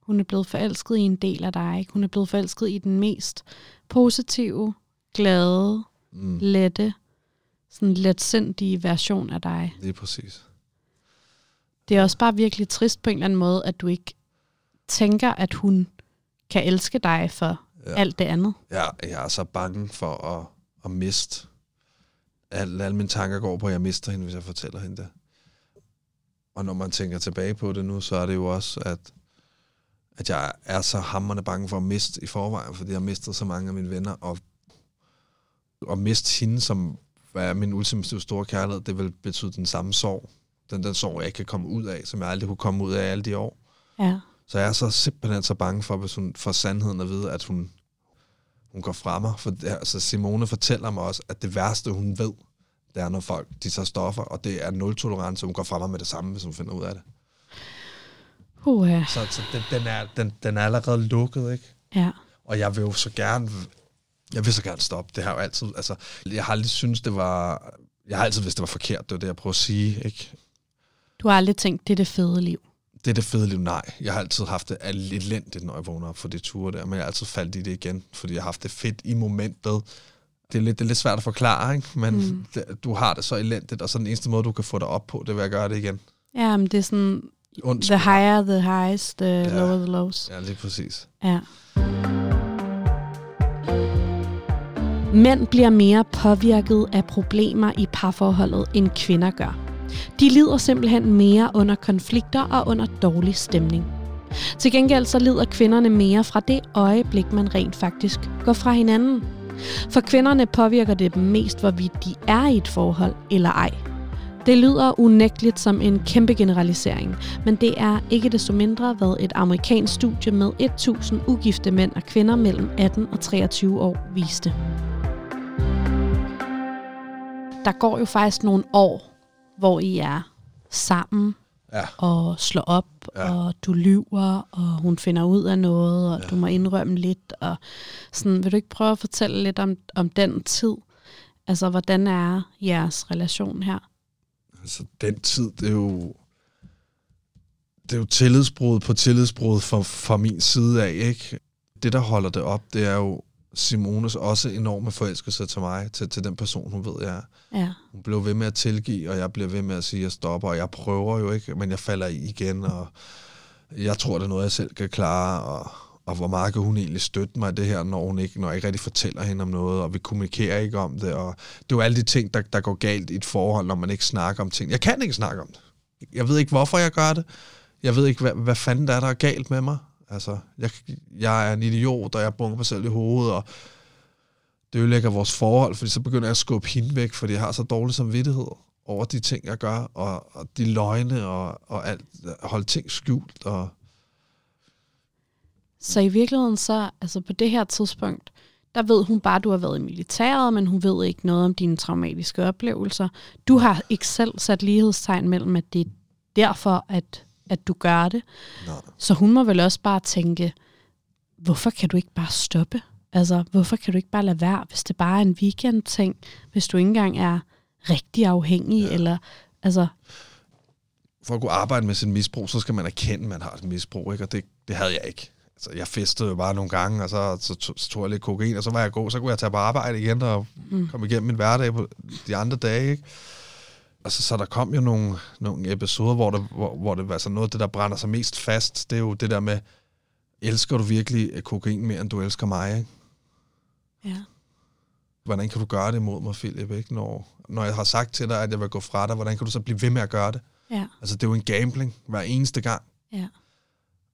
Hun er blevet forelsket i en del af dig, ikke? Hun er blevet forelsket i den mest positive, glade, Mm, lette, sådan letsindige version af dig. lige præcis. Det er også bare virkelig trist på en eller anden måde, at du ikke tænker, at hun kan elske dig for Ja. ja. alt det andet. Jeg, jeg er så bange for at, at miste. Alle, alle mine tanker går på, at jeg mister hende, hvis jeg fortæller hende det. Og når man tænker tilbage på det nu, så er det jo også, at, at jeg er så hammerende bange for at miste i forvejen, fordi jeg har mistet så mange af mine venner, og at miste hende, som er min ultimative store kærlighed, det vil betyde den samme sorg. Den, den sorg, jeg ikke kan komme ud af, som jeg aldrig kunne komme ud af alle de år. Ja. Så jeg er så simpelthen så bange for, hvis hun får sandheden at vide, at hun, hun går fra mig. For altså Simone fortæller mig også, at det værste, hun ved, det er, når folk de tager stoffer, og det er nul tolerance. Hun går fra mig med det samme, hvis hun finder ud af det. Uh, ja. Så, så den, den, er, den, den er allerede lukket, ikke? ja. Og jeg vil jo så gerne, jeg vil så gerne stoppe. Det har jo altid, altså, jeg har aldrig syntes, det var, jeg har altid vidst, det var forkert, det var det, jeg prøver at sige, ikke? Du har aldrig tænkt, det er det fede liv. Det er det fede liv. Nej, jeg har altid haft det elendigt, når jeg vågner op for de ture der, men jeg har altid faldt i det igen, fordi jeg har haft det fedt i momentet. Det er lidt, det er lidt svært at forklare, ikke? men Mm. det, du har det så elendigt, og så den eneste måde, du kan få det op på, det vil at gøre det igen. Ja, men det er sådan, Ondt. the higher the highs, the Ja. lower the lows. Ja, lige præcis. Ja. Mænd bliver mere påvirket af problemer i parforholdet, end kvinder gør. De lider simpelthen mere under konflikter og under dårlig stemning. Til gengæld så lider kvinderne mere fra det øjeblik, man rent faktisk går fra hinanden. For kvinderne påvirker det dem mest, hvorvidt de er i et forhold eller ej. Det lyder unægteligt som en kæmpe generalisering, men det er ikke desto mindre hvad et amerikansk studie med 1000 ugifte mænd og kvinder mellem 18 og 23 år viste. Der går jo faktisk nogle år, hvor I er sammen Ja. og slår op, Ja. og du lyver, og hun finder ud af noget, og Ja. du må indrømme lidt. Og sådan, vil du ikke prøve at fortælle lidt om, om den tid? Altså, hvordan er jeres relation her? Altså, den tid, det er jo... Det det er jo tillidsbrud på tillidsbrud fra, fra min side af, ikke? Det, der holder det op, det er jo Simones også enorme forelskelse til mig, til, til den person, hun ved, jeg er. Ja. Hun blev ved med at tilgive, og jeg bliver ved med at sige, at jeg stopper, og jeg prøver jo ikke, men jeg falder i igen, og jeg tror, det er noget, jeg selv kan klare, og, og hvor meget kan hun egentlig støtte mig i det her, når, hun ikke, når jeg ikke rigtig fortæller hende om noget, og vi kommunikerer ikke om det, og det er jo alle de ting, der, der går galt i et forhold, når man ikke snakker om ting. Jeg kan ikke snakke om det. Jeg ved ikke, hvorfor jeg gør det. Jeg ved ikke, hvad, hvad fanden der er, der er galt med mig. Altså, jeg, jeg er en idiot, og jeg bunker mig selv i hovedet, og det ødelægger vores forhold, fordi så begynder jeg at skubbe hende væk, fordi jeg har så dårlig samvittighed over de ting, jeg gør, og, og de løgne, og, og alt, holde ting skjult. Og... Så i virkeligheden så, altså på det her tidspunkt, der ved hun bare, at du har været i militæret, men hun ved ikke noget om dine traumatiske oplevelser. Du har ikke selv sat lighedstegn mellem, at det er derfor, at, at du gør det. Nej. Så hun må vel også bare tænke, hvorfor kan du ikke bare stoppe? Altså, hvorfor kan du ikke bare lade være, hvis det bare er en weekend-ting, hvis du ikke engang er rigtig afhængig, ja. eller altså... For at kunne arbejde med sin misbrug, så skal man erkende, at man har et misbrug, ikke? og det, det havde jeg ikke. Altså, jeg festede jo bare nogle gange, og så, så, så, så tog jeg lidt kokain, og så var jeg god, så kunne jeg tage på arbejde igen og mm. komme igennem min hverdag på de andre dage. Ikke? Altså, så der kom jo nogle, nogle episoder, hvor det, hvor, hvor det var altså noget af det, der brænder sig mest fast, det er jo det der med, elsker du virkelig kokain mere, end du elsker mig? Ikke? Ja. Hvordan kan du gøre det imod mig, Philip? Ikke? Når, når jeg har sagt til dig, at jeg vil gå fra dig, hvordan kan du så blive ved med at gøre det? Ja. Altså, det er jo en gambling hver eneste gang. Ja.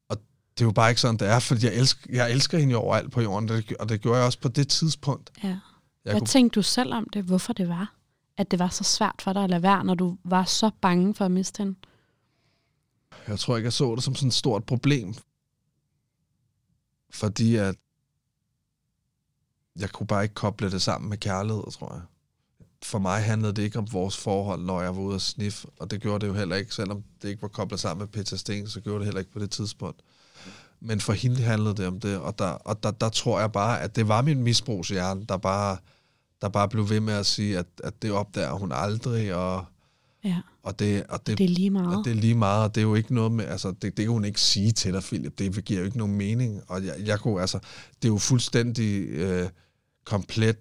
Og det er jo bare ikke sådan, det er, fordi jeg elsker, jeg elsker hende jo overalt på jorden, det, og det gjorde jeg også på det tidspunkt. ja. Jeg Hvad kunne, tænkte du selv om det? Hvorfor det var? At det var så svært for dig at lade være, når du var så bange for at miste hende? jeg tror ikke, jeg så det som sådan et stort problem. Fordi at jeg kunne bare ikke koble det sammen med kærlighed, tror jeg. For mig handlede det ikke om vores forhold, når jeg var ude at sniffe, og det gjorde det jo heller ikke, selvom det ikke var koblet sammen med Peter Sten, så gjorde det heller ikke på det tidspunkt. Men for hende handlede det om det, og der, og der, der tror jeg bare, at det var min misbrugshjerne, der bare, der bare blev ved med at sige, at, at det opdager hun aldrig, og, Ja. og, det, og det, Det er lige meget. og det er lige meget, og det er jo ikke noget med, altså, det, det kan hun ikke sige til dig, Philip. Det giver jo ikke nogen mening. Og jeg, jeg kunne, altså, det er jo fuldstændig øh, komplet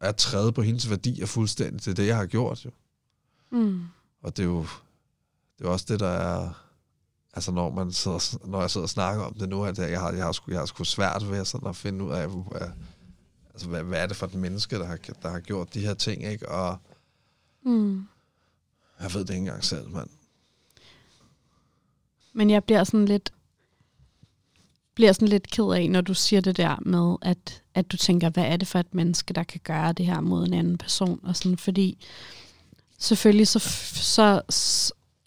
at træde på hendes værdier fuldstændig til det, jeg har gjort. Jo. Mm. Og det er jo det er også det, der er, altså når, man sidder, når jeg sidder og snakker om det nu, at jeg har, jeg har, sgu, jeg har sgu svært ved sådan at finde ud af, hvad, altså, hvad, hvad er det for et menneske, der har, der har gjort de her ting, ikke? Og Mm. jeg ved det ikke engang selv, mand. Men jeg bliver sådan lidt bliver sådan lidt ked af, når du siger det der med, at, at du tænker, hvad er det for et menneske, der kan gøre det her mod en anden person? Og sådan, fordi selvfølgelig så, så,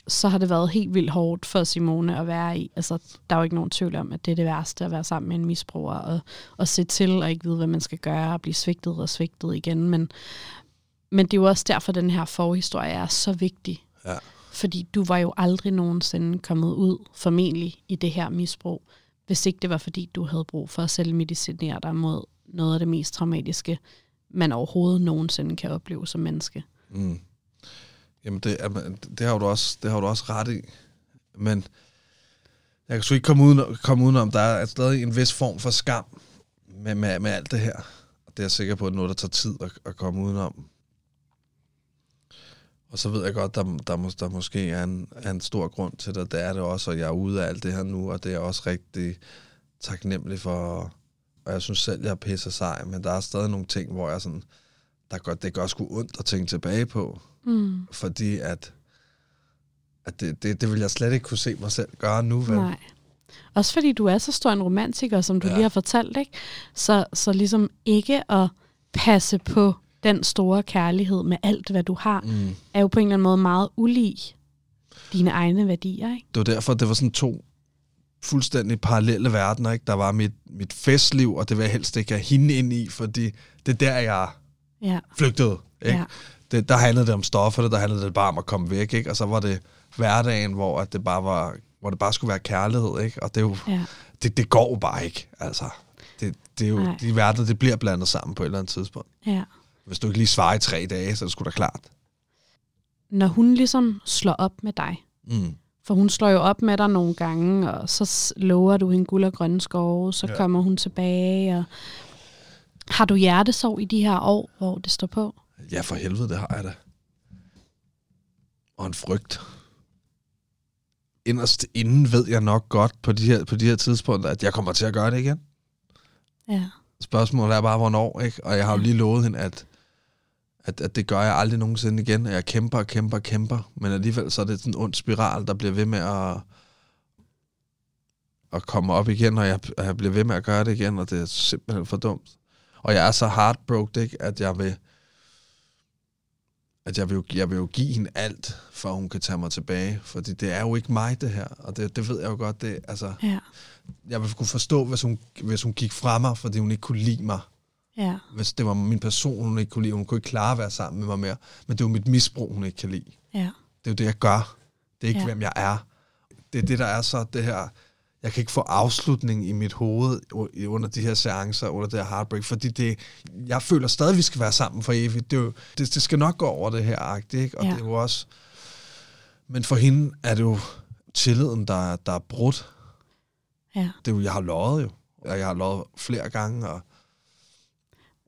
så har det været helt vildt hårdt for Simone at være i. Altså, der er jo ikke nogen tvivl om, at det er det værste at være sammen med en misbruger og, og se til og ikke vide, hvad man skal gøre og blive svigtet og svigtet igen. Men, men det er jo også derfor, den her forhistorie er så vigtig. Ja. Fordi du var jo aldrig nogensinde kommet ud, formentlig, i det her misbrug, hvis ikke det var fordi, du havde brug for at selvmedicinere dig mod noget af det mest traumatiske, man overhovedet nogensinde kan opleve som menneske. Mm. Jamen, det, det, har du også, det har du også ret i. Men jeg kan sgu ikke komme, uden, komme udenom, der er stadig en vis form for skam med, med, med alt det her. Og det er jeg sikker på, at noget, der tager tid at, at komme udenom. Og så ved jeg godt, der, der, der måske er en, er en stor grund til det. Det er det også, og jeg er ude af alt det her nu, og det er jeg også rigtig taknemmelig for. Og jeg synes selv, jeg er pisse sej, men der er stadig nogle ting, hvor jeg sådan, der gør, det gør sgu ondt at tænke tilbage på. Mm. Fordi at, at det, det, det vil jeg slet ikke kunne se mig selv gøre nu. Vel? Nej. Også fordi du er så stor en romantiker, som du Ja. lige har fortalt, ikke? Så, så ligesom ikke at passe på den store kærlighed med alt, hvad du har, Mm. er jo på en eller anden måde meget ulig dine egne værdier, ikke? Det var derfor, det var sådan to fuldstændig parallelle verdener. Ikke? Der var mit, mit festliv, og det vil jeg helst ikke have hende ind i, fordi det er der, jeg Ja. flygtede. Ikke? Ja. Det, der handlede det om stoffer, der handlede det bare om at komme væk, ikke? og så var det hverdagen, hvor at det bare var hvor det bare skulle være kærlighed, ikke? Og det, er jo, ja. det, det går jo bare ikke, altså. Det, det er jo, Nej. de verdener, det bliver blandet sammen på et eller andet tidspunkt. ja. Hvis du ikke lige svarer i tre dage, så er det sgu da klart. Når hun ligesom slår op med dig, Mm. For hun slår jo op med dig nogle gange, og så lover du hende guld og grønne skove, så ja. kommer hun tilbage. Og har du hjertesorg i de her år, hvor det står på? Ja, for helvede, det har jeg da. Og en frygt. Inderst inden ved jeg nok godt på de her, på de her tidspunkter, at jeg kommer til at gøre det igen. Ja. Spørgsmålet er bare, hvornår, ikke? Og jeg har jo lige lovet hende, at, at, at det gør jeg aldrig nogensinde igen. Og jeg kæmper og kæmper og kæmper. Men alligevel så er det sådan en ond spiral, der bliver ved med at, at komme op igen, og jeg, og jeg bliver ved med at gøre det igen, og det er simpelthen for dumt. Og jeg er så heartbroken, ikke, at jeg vil at jeg vil, jo, jeg vil jo give hende alt, for hun kan tage mig tilbage. Fordi det er jo ikke mig, det her. Og det, det ved jeg jo godt. Det, altså, Ja. jeg ville kunne forstå, hvis hun, hvis hun gik fra mig, fordi hun ikke kunne lide mig. Ja. Hvis det var min person, hun ikke kunne lide. Hun kunne ikke klare at være sammen med mig mere. Men det er jo mit misbrug, hun ikke kan lide. Ja. Det er jo det, jeg gør. Det er ikke. Ja. hvem jeg er. Det er det, der er så det her... Jeg kan ikke få afslutning i mit hoved under de her seancer, under det her heartbreak, fordi det, jeg føler stadig, at vi skal være sammen for evigt. Det, jo, det, det skal nok gå over det her agt, ikke? Og Ja. det er jo også... Men for hende er det jo tilliden, der, der er brudt. ja. Det er jo, jeg har løjet jo. Og jeg har løjet flere gange, og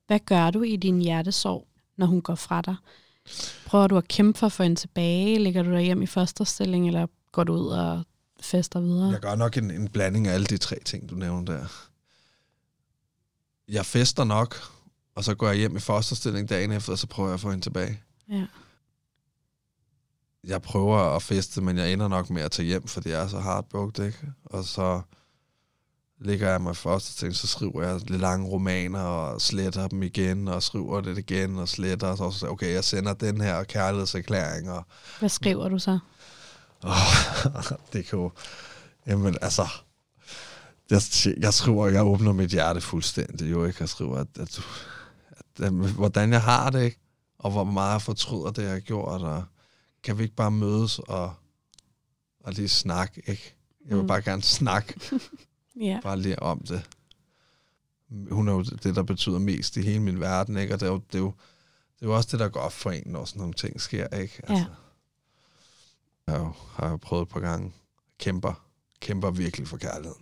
Hvad gør du i din hjertesorg, når hun går fra dig? Prøver du at kæmpe for at få hende tilbage? Ligger du der hjem i fosterstilling, eller går du ud og fester videre? Jeg gør nok en, en blanding af alle de tre ting, du nævner der. Jeg fester nok, og så går jeg hjem i fosterstilling dagen efter, og så prøver jeg at få hende tilbage. Ja. Jeg prøver at feste, men jeg ender nok med at tage hjem, fordi jeg er så heartbroken, ikke? Og så ligger jeg mig i fosterstilling, så skriver jeg lidt lange romaner, og sletter dem igen, og skriver det igen, og sletter, og så okay, jeg sender den her kærlighedserklæring, og Hvad skriver du så? Oh, jo... [LAUGHS] Jamen, altså... Jeg, jeg skriver, jeg åbner mit hjerte fuldstændig, jo ikke? Jeg skriver, at, at, at, at, hvordan jeg har det, ikke? Og hvor meget jeg fortryder det, jeg har gjort, og kan vi ikke bare mødes og, og lige snakke, ikke? Jeg vil Mm. bare gerne snakke, [LAUGHS] Ja. bare lige om det. Hun er jo det, der betyder mest i hele min verden, ikke? Og det er jo, det er jo, det er jo også det, der går op for en, når sådan nogle ting sker, ikke? Altså, Ja. Jeg har jo, har jo prøvet et par gange. Kæmper. Kæmper virkelig for kærligheden.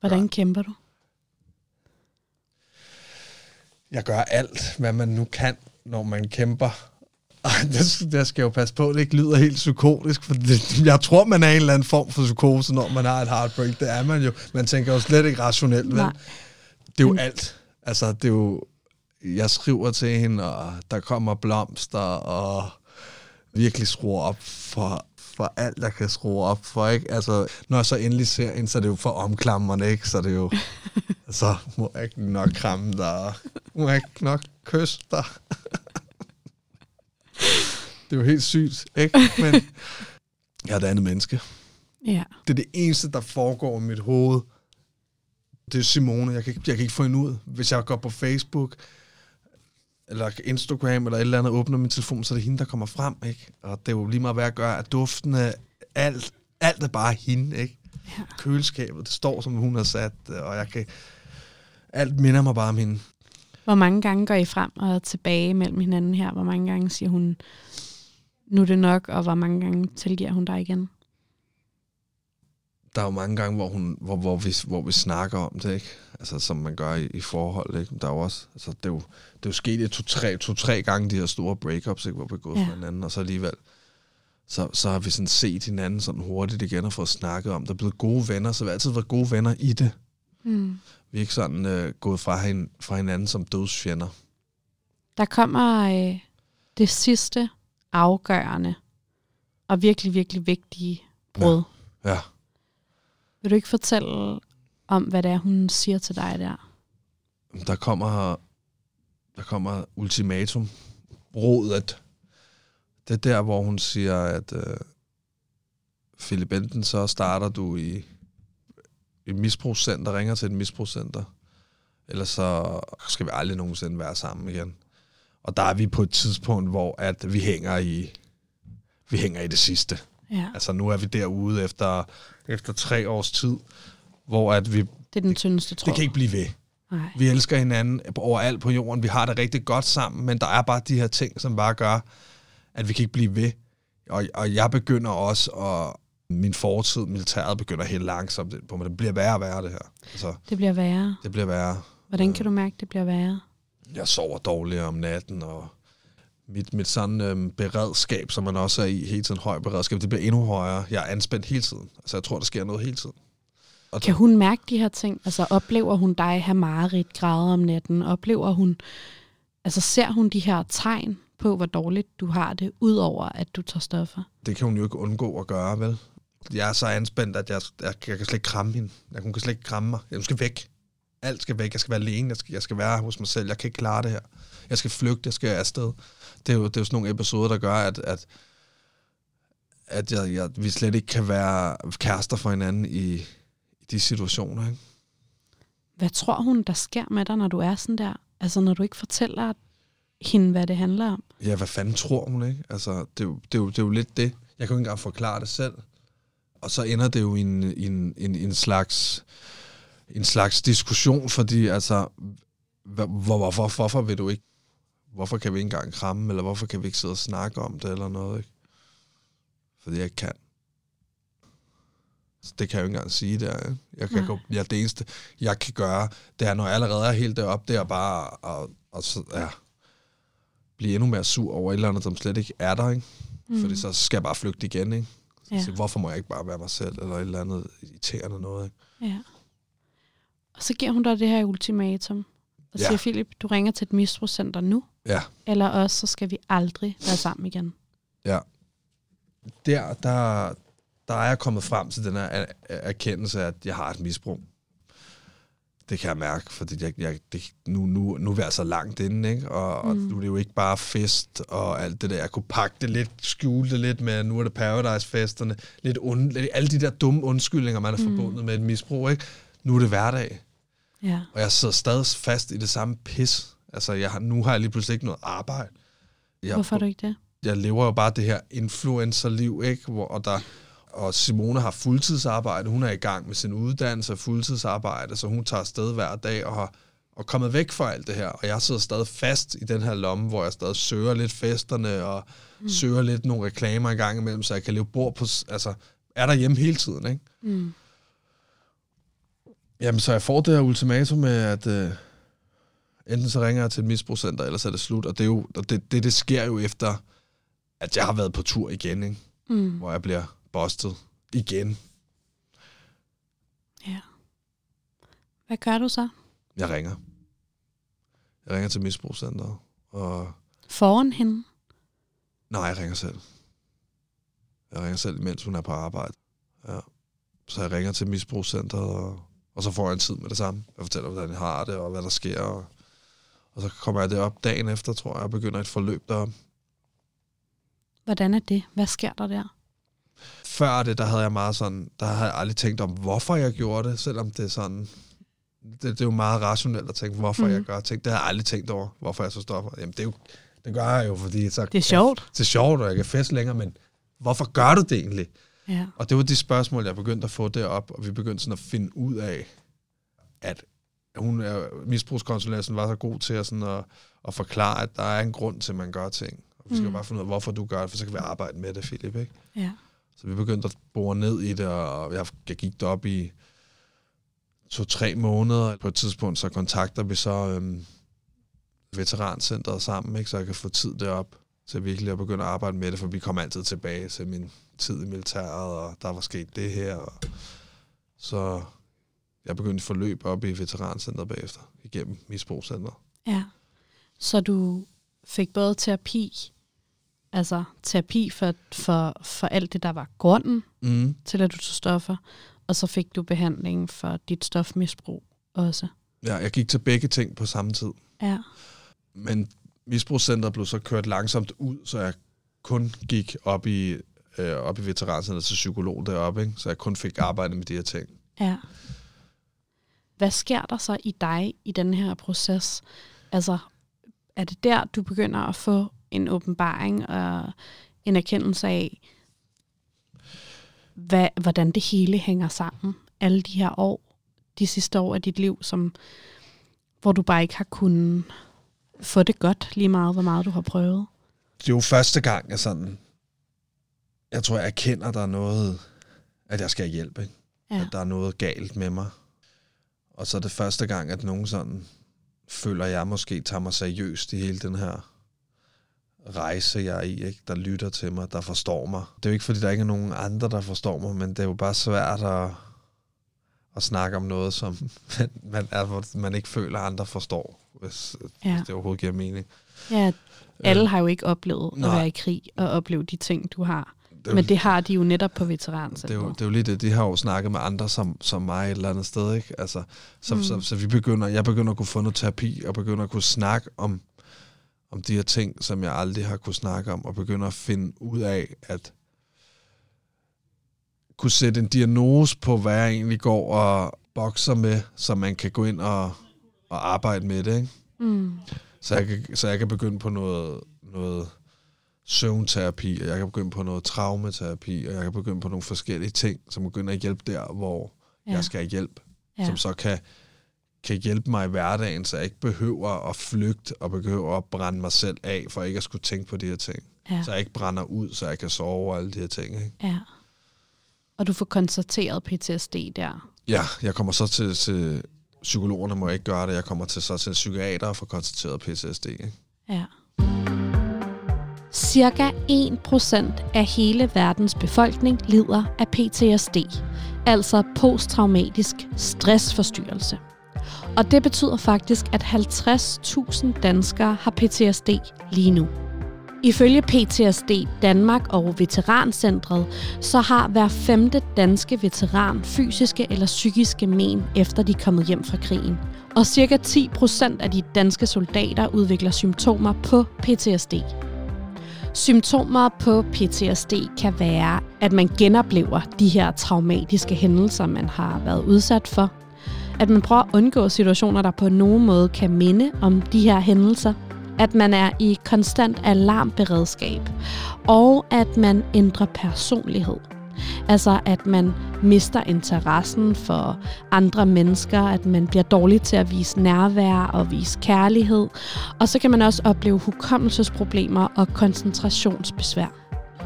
Hvordan Ja. kæmper du? Jeg gør alt, hvad man nu kan, når man kæmper. Ej, det, det skal jeg jo passe på, det ikke lyder helt psykotisk, for det, jeg tror, man er en eller anden form for psykose, når man har et heartbreak. Det er man jo. Man tænker jo slet ikke rationelt, vel? Nej. Det er jo Men- alt. Altså, det er jo... Jeg skriver til hende, og der kommer blomster, og virkelig skruer op for, for alt, der kan skrue op for, ikke? Altså, når jeg så endelig ser hende, så er det jo for omklamrende, ikke? Så er det jo... [LAUGHS] så må jeg ikke nok kramme dig, må jeg ikke nok kysse dig. [LAUGHS] det er jo helt sygt, ikke? Men jeg er et andet menneske. Ja. Det er det eneste, der foregår i mit hoved. Det er Simone. Jeg kan, jeg kan ikke få hende ud. Hvis jeg går på Facebook, eller Instagram, eller et eller andet, åbner min telefon, så er det hende, der kommer frem, ikke? Og det er jo lige meget, hvad jeg gør, at duftene, alt, alt er bare hende, ikke? Ja. Køleskabet, det står, som hun har sat, og jeg kan... Alt minder mig bare om hende. Hvor mange gange går I frem og tilbage mellem hinanden her? Hvor mange gange siger hun, nu er det nok, og hvor mange gange tilgiver hun dig igen? Der er jo mange gange, hvor, hun, hvor, hvor, vi, hvor vi snakker om det, ikke? Altså, som man gør i, i forhold, ikke? Der er jo også, altså, det er jo, det er jo sket to-tre to, tre gange, de her store breakups, ikke? Hvor vi er gået ja. fra hinanden, og så alligevel, så, så har vi sådan set hinanden sådan hurtigt igen og fået snakket om. Der er blevet gode venner, så vi har altid været gode venner i det. Mm. Vi er ikke sådan øh, gået fra, hin, fra hinanden som dødsfjender. Der kommer øh, det sidste afgørende og virkelig, virkelig vigtige brud. Ja. Ja. Vil du ikke fortælle om, hvad det er, hun siger til dig der? Der kommer, der kommer ultimatum. Rådet. Det er der, hvor hun siger, at øh, Philip enten så starter du i et misbrugscenter, ringer til et misbrugscenter, eller så skal vi aldrig nogensinde være sammen igen. Og der er vi på et tidspunkt, hvor at vi hænger i vi hænger i det sidste. Ja, Altså nu er vi derude efter, efter tre års tid, hvor at vi, det er den tyndeste tråd. det kan ikke blive ved. Nej. Vi elsker hinanden overalt på jorden. Vi har det rigtig godt sammen, men der er bare de her ting, som bare gør, at vi kan ikke blive ved. Og, og jeg begynder også at, min fortid, militæret, begynder helt langsomt på mig. Det bliver værre og værre, det her. Altså, Det bliver værre. det bliver værre. Hvordan kan du mærke, det bliver værre? Jeg sover dårligere om natten, og mit, mit sådan øhm, beredskab, som man også er i, hele tiden høj beredskab, det bliver endnu højere. Jeg er anspændt hele tiden. Altså, jeg tror, der sker noget hele tiden. Og Kan hun mærke de her ting? Altså oplever hun dig have mareridt, græde om natten? Oplever hun, altså ser hun de her tegn på, hvor dårligt du har det, udover at du tager stoffer? det kan hun jo ikke undgå at gøre, vel? Jeg er så anspændt, at jeg, jeg, jeg kan slet ikke kramme hende. Jeg, hun kan slet ikke kramme mig. Jeg skal væk. Alt skal væk. Jeg skal være alene. Jeg skal, jeg skal være hos mig selv. Jeg kan ikke klare det her. Jeg skal flygte. Jeg skal afsted. Det er jo, det er jo sådan nogle episoder, der gør, at, at, at jeg, jeg, vi slet ikke kan være kærester for hinanden i, i de situationer. Ikke? Hvad tror hun, der sker med dig, når du er sådan der? Altså når du ikke fortæller hende, hvad det handler om? Ja, hvad fanden tror hun, ikke? Altså, det, er jo, det, er jo, det er jo lidt det. Jeg kan jo ikke engang forklare det selv. Og så ender det jo i en, i en, en, en slags en slags diskussion, fordi altså, hvor, hvor, hvorfor, hvorfor vil du ikke, hvorfor kan vi ikke engang kramme, eller hvorfor kan vi ikke sidde og snakke om det, eller noget, ikke? Fordi jeg kan. Så det kan jeg jo ikke engang sige der. Ikke? Jeg kan gå, ja, det eneste, jeg kan gøre, det er, når jeg allerede er helt deroppe, det er bare at, at, så, ja, blive endnu mere sur over et eller andet, som slet ikke er der. Ikke? Mm. Fordi så skal jeg bare flygte igen. Ikke? Ja. Ja. Så hvorfor må jeg ikke bare være mig selv, eller et eller andet irriterende noget. Ikke? Ja. Og så giver hun dig det her ultimatum. Og Ja. siger, Philip, du ringer til et misbrugscenter nu, Ja, eller også så skal vi aldrig være sammen igen. ja. Der, der, der er jeg kommet frem til den her er- erkendelse, at jeg har et misbrug. Det kan jeg mærke, fordi jeg, jeg, det, nu, nu, nu er vi altså langt inde, ikke? Og, og Mm. nu er det jo ikke bare fest og alt det der. Jeg kunne pakke det lidt, skjule det lidt med, nu er det Paradise-festerne. Lidt und, alle de der dumme undskyldninger, man er Mm. forbundet med et misbrug, ikke? Nu er det hverdag. Ja. Og jeg sidder stadig fast i det samme pis. Altså, jeg har, nu har jeg lige pludselig ikke noget arbejde. Jeg, Hvorfor er du ikke det? jeg lever jo bare det her influencerliv, ikke? Hvor, og, der, og Simone har fuldtidsarbejde. Hun er i gang med sin uddannelse og fuldtidsarbejde, så hun tager afsted hver dag og har og kommet væk fra alt det her. Og jeg sidder stadig fast i den her lomme, hvor jeg stadig søger lidt festerne og mm. søger lidt nogle reklamer i gang imellem, så jeg kan leve bord på... Altså, er der hjemme hele tiden, ikke? Mm. Jamen, så jeg får det her ultimatum med, at øh, enten så ringer jeg til et misbrugscenter, eller så er det slut. Og det, er jo, og det, det, det sker jo efter, at jeg har været på tur igen, ikke? Mm. hvor jeg bliver bustet igen. Ja. Hvad gør du så? Jeg ringer. Jeg ringer til misbrugscenteret, og Foran hende? nej, jeg ringer selv. Jeg ringer selv, mens hun er på arbejde. Ja. Så jeg ringer til misbrugscenteret, og, og så får jeg en tid med det samme. Jeg fortæller, hvordan jeg har det, og hvad der sker. Og, og så kommer jeg derop dagen efter, tror jeg, og begynder et forløb derop. Hvordan er det? Hvad sker der der? Før det, der havde jeg meget sådan, der havde jeg aldrig tænkt om, hvorfor jeg gjorde det, selvom det er sådan, det, det er jo meget rationelt at tænke, hvorfor Mhm. mm. jeg gør ting. Det har jeg aldrig tænkt over, hvorfor jeg så stopper. Jamen, det, er jo, det gør jeg jo, fordi så, Det er sjovt. det er sjovt, og jeg kan feste længere, men hvorfor gør du det egentlig? Ja. Og det var de spørgsmål, jeg begyndte at få derop, og vi begyndte sådan at finde ud af, at hun er, misbrugskonsulenten var så god til at, sådan at, at forklare, at der er en grund til, at man gør ting. Og vi skal Mm. bare finde ud af, hvorfor du gør det, for så kan vi arbejde med det, Philip. Ikke? Ja. Så vi begyndte at bore ned i det, og jeg, jeg gik derop i to-tre måneder. På et tidspunkt så kontakter vi så øhm, veterancentret sammen, ikke? så jeg kan få tid derop til virkelig at begynde at arbejde med det, for vi kom altid tilbage til min tid i militæret, og der var sket det her. Og så jeg begyndte forløb op i veterancentret bagefter, igennem misbrugscentret. Ja. Så du fik både terapi, altså terapi for, for, for alt det, der var grunden Mm. til, at du tog stoffer, og så fik du behandling for dit stofmisbrug også. Ja, jeg gik til begge ting på samme tid. Ja. Men misbrugscenteret blev så kørt langsomt ud, så jeg kun gik op i, øh, op i veterancenteret til psykolog deroppe, ikke? så jeg kun fik arbejde med de her ting. Ja. Hvad sker der så i dig i den her proces? Altså, er det der, du begynder at få en åbenbaring og en erkendelse af, hvad, hvordan det hele hænger sammen? Alle de her år, de sidste år af dit liv, som, hvor du bare ikke har kunnet få det godt, lige meget hvor meget du har prøvet. Det er jo første gang, jeg sådan... Jeg tror, jeg erkender, der er noget... at jeg skal have hjælp, ikke? Ja. at der er noget galt med mig. Og så er det første gang, at nogen sådan føler, at jeg måske tager mig seriøst i hele den her rejse, jeg er i, ikke? der lytter til mig, der forstår mig. Det er jo ikke, fordi der ikke er nogen andre, der forstår mig, men det er jo bare svært at, at snakke om noget, som [LAUGHS] man, man, er, man ikke føler, at andre forstår, hvis, Ja. hvis det overhovedet giver mening. ja, alle har jo ikke oplevet at nej. være i krig og opleve de ting, du har. Det jo- Men det har de jo netop på det er, jo, veterancentret. det er jo lige det, de har jo snakket med andre som, som mig et eller andet sted, ikke? Altså, så, mm. så, så, vi begynder, jeg begynder at kunne få noget terapi, og begynder at kunne snakke om, om de her ting, som jeg aldrig har kunne snakke om, og begynder at finde ud af, at kunne sætte en diagnose på, hvad jeg egentlig går og bokser med, så man kan gå ind og, og arbejde med det, ikke? Mm. Så jeg kan, så jeg kan begynde på noget, noget søvnterapi, og jeg kan begynde på noget traumaterapi, og jeg kan begynde på nogle forskellige ting, som begynder at hjælpe der, hvor ja. Jeg skal have hjælp, ja. Som så kan, kan hjælpe mig i hverdagen, så jeg ikke behøver at flygte og behøver at brænde mig selv af, for ikke at skulle tænke på de her ting. Ja. Så jeg ikke brænder ud, så jeg kan sove og alle de her ting. Ikke? ja. Og du får konstateret PTSD der. Ja, jeg kommer så til, til psykologerne må jeg ikke gøre det, jeg kommer til så til psykiater og få konstateret PTSD. Ikke? Ja. Cirka 1% af hele verdens befolkning lider af PTSD, altså posttraumatisk stressforstyrrelse. Og det betyder faktisk, at 50.000 danskere har PTSD lige nu. Ifølge PTSD Danmark og Veterancentret, så har hver femte danske veteran fysiske eller psykiske men, efter de er kommet hjem fra krigen. Og cirka 10% af de danske soldater udvikler symptomer på PTSD. Symptomer på PTSD kan være, at man genoplever de her traumatiske hændelser, man har været udsat for. At man prøver at undgå situationer, der på nogen måde kan minde om de her hændelser. At man er i konstant alarmberedskab. Og at man ændrer personlighed. Altså at man mister interessen for andre mennesker, at man bliver dårlig til at vise nærvær og vise kærlighed. Og så kan man også opleve hukommelsesproblemer og koncentrationsbesvær.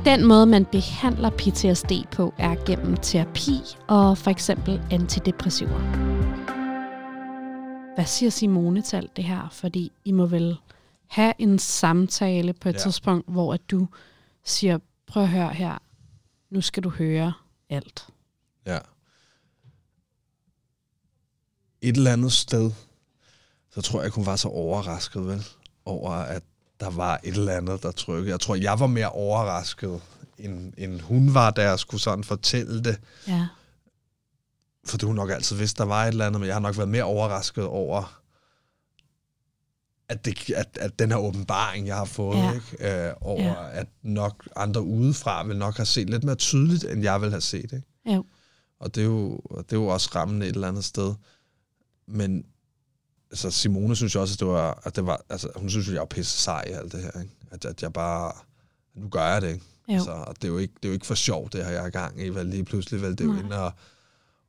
Den måde, man behandler PTSD på, er gennem terapi og for eksempel antidepressiver. Hvad siger Simone til alt det her? Fordi I må vel have en samtale på et Ja. tidspunkt, hvor at du siger, prøv at høre her, nu skal du høre alt. Ja. Et eller andet sted, så tror jeg ikke, hun var så overrasket, vel? Over, at der var et eller andet, der trykkede. Jeg tror, jeg var mere overrasket, end, end hun var, da jeg skulle sådan fortælle det. Ja, For hun nok altid vidste, der var et eller andet, men jeg har nok været mere overrasket over, at, det, at, at den her åbenbaring, jeg har fået, Ja. ikke? Øh, over Ja. at nok andre udefra vil nok have set lidt mere tydeligt, end jeg vil have set. Ikke? jo. Og det er jo, og det er jo også rammende et eller andet sted. Men altså Simone synes jo også, at det var, at det var altså, hun synes jo, jeg var pisse sej i alt det her. Ikke? At, at jeg bare, nu gør jeg det. Ikke? Jo. Altså, og det er, jo ikke, det er jo ikke for sjovt, det her, jeg er i gang i. Vel, lige pludselig, vel, det er jo Nej. ind og,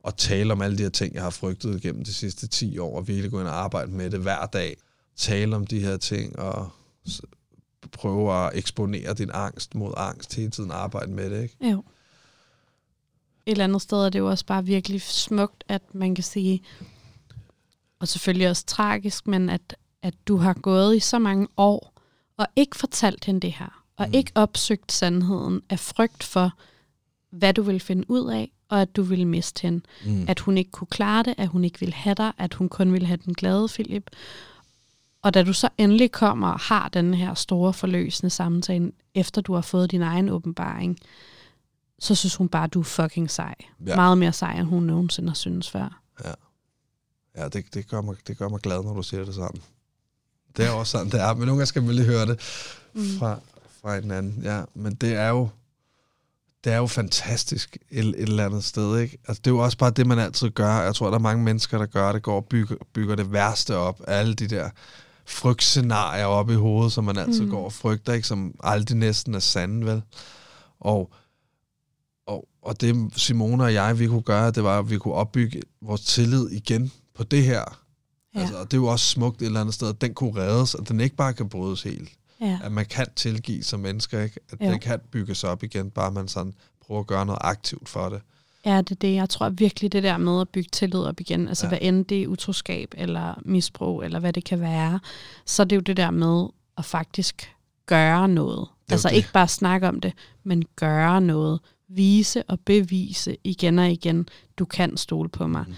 og tale om alle de her ting, jeg har frygtet gennem de sidste 10 år, og virkelig gå ind og arbejde med det hver dag. Tale om de her ting, og prøve at eksponere din angst mod angst, hele tiden arbejde med det. Ikke? Jo. Et eller andet sted er det jo også bare virkelig smukt, at man kan sige, og selvfølgelig også tragisk, men at, at du har gået i så mange år, og ikke fortalt hende det her, og mm. ikke opsøgt sandheden af frygt for, hvad du vil finde ud af, og at du ville miste hende. Mm. At hun ikke kunne klare det, at hun ikke ville have dig, at hun kun ville have den glade Philip. Og da du så endelig kommer og har den her store forløsende samtale, efter du har fået din egen åbenbaring, så synes hun bare, at du er fucking sej. Ja. Ja. Meget mere sej, end hun nogensinde har syntes før. Ja, det, det, gør mig, det gør mig glad, når du siger det sådan. Det er også sådan, det er. Men nogle gange skal man lige høre det fra, fra en anden. Ja, men det er jo, det er jo fantastisk et, et eller andet sted. Ikke? Altså, det er jo også bare det, man altid gør. Jeg tror, der er mange mennesker, der gør det, går og bygger, bygger det værste op. Alle de der frygtscenarier op i hovedet, som man altid mm. Går og frygter, ikke? som aldrig næsten er sande, vel? Og, og, og det Simone og jeg, vi kunne gøre, det var, at vi kunne opbygge vores tillid igen på det her. Ja. Ja. Altså, og det er jo også smukt et eller andet sted, at den kunne reddes, og den ikke bare kan brydes helt. Ja. At man kan tilgive som mennesker, ikke? At Jo. den kan bygges op igen, bare man sådan prøver at gøre noget aktivt for det. Ja, det er det. Jeg tror virkelig det der med at bygge tillid op igen, altså ja. Hvad end det er utroskab eller misbrug, eller hvad det kan være, så er det jo det der med at faktisk gøre noget. Altså det. ikke bare snakke om det, men gøre noget. Vise og bevise igen og igen, du kan stole på mig. Mm.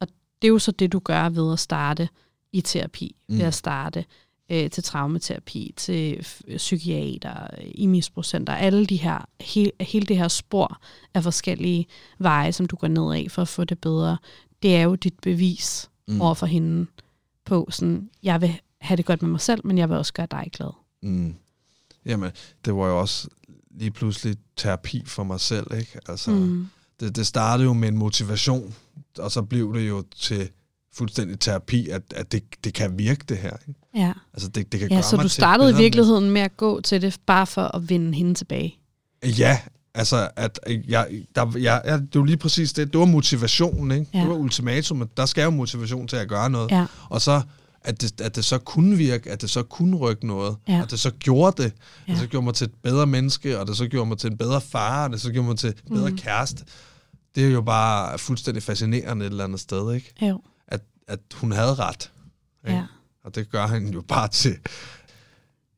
Og det er jo så det, du gør ved at starte i terapi, mm. ved Mm. at starte øh, til traumaterapi, til f- psykiater, i misbrugscenter, alle de her, he, hele det her spor af forskellige veje, som du går ned af for at få det bedre, det er jo dit bevis mm. Over for hende på sådan, jeg vil have det godt med mig selv, men jeg vil også gøre dig glad. Mm. Jamen, det var jo også lige pludselig terapi for mig selv, ikke? Altså. Mm. det, det startede jo med en motivation, og så blev det jo til fuldstændig terapi, at, at det, det kan virke, det her. Ikke? Ja, Altså, det, det kan ja gøre så du startede i virkeligheden med at gå til det, bare for at vinde hende tilbage. Ja, altså, at jeg, der, jeg, jeg, det var lige præcis det. Det var motivationen, ikke? Ja. Det var ultimatumet. Der skal jo motivation til at gøre noget. Ja, Og så, at det, at det så kunne virke, at det så kunne rykke noget, Ja. at det så gjorde det, Ja. at det så gjorde mig til et bedre menneske, og det så gjorde mig til en bedre far, og det så gjorde mig til en bedre mm. kæreste. Det er jo bare fuldstændig fascinerende et eller andet sted, ikke? jo, At, hun havde ret. Ikke? ja. Og det gør han jo bare til...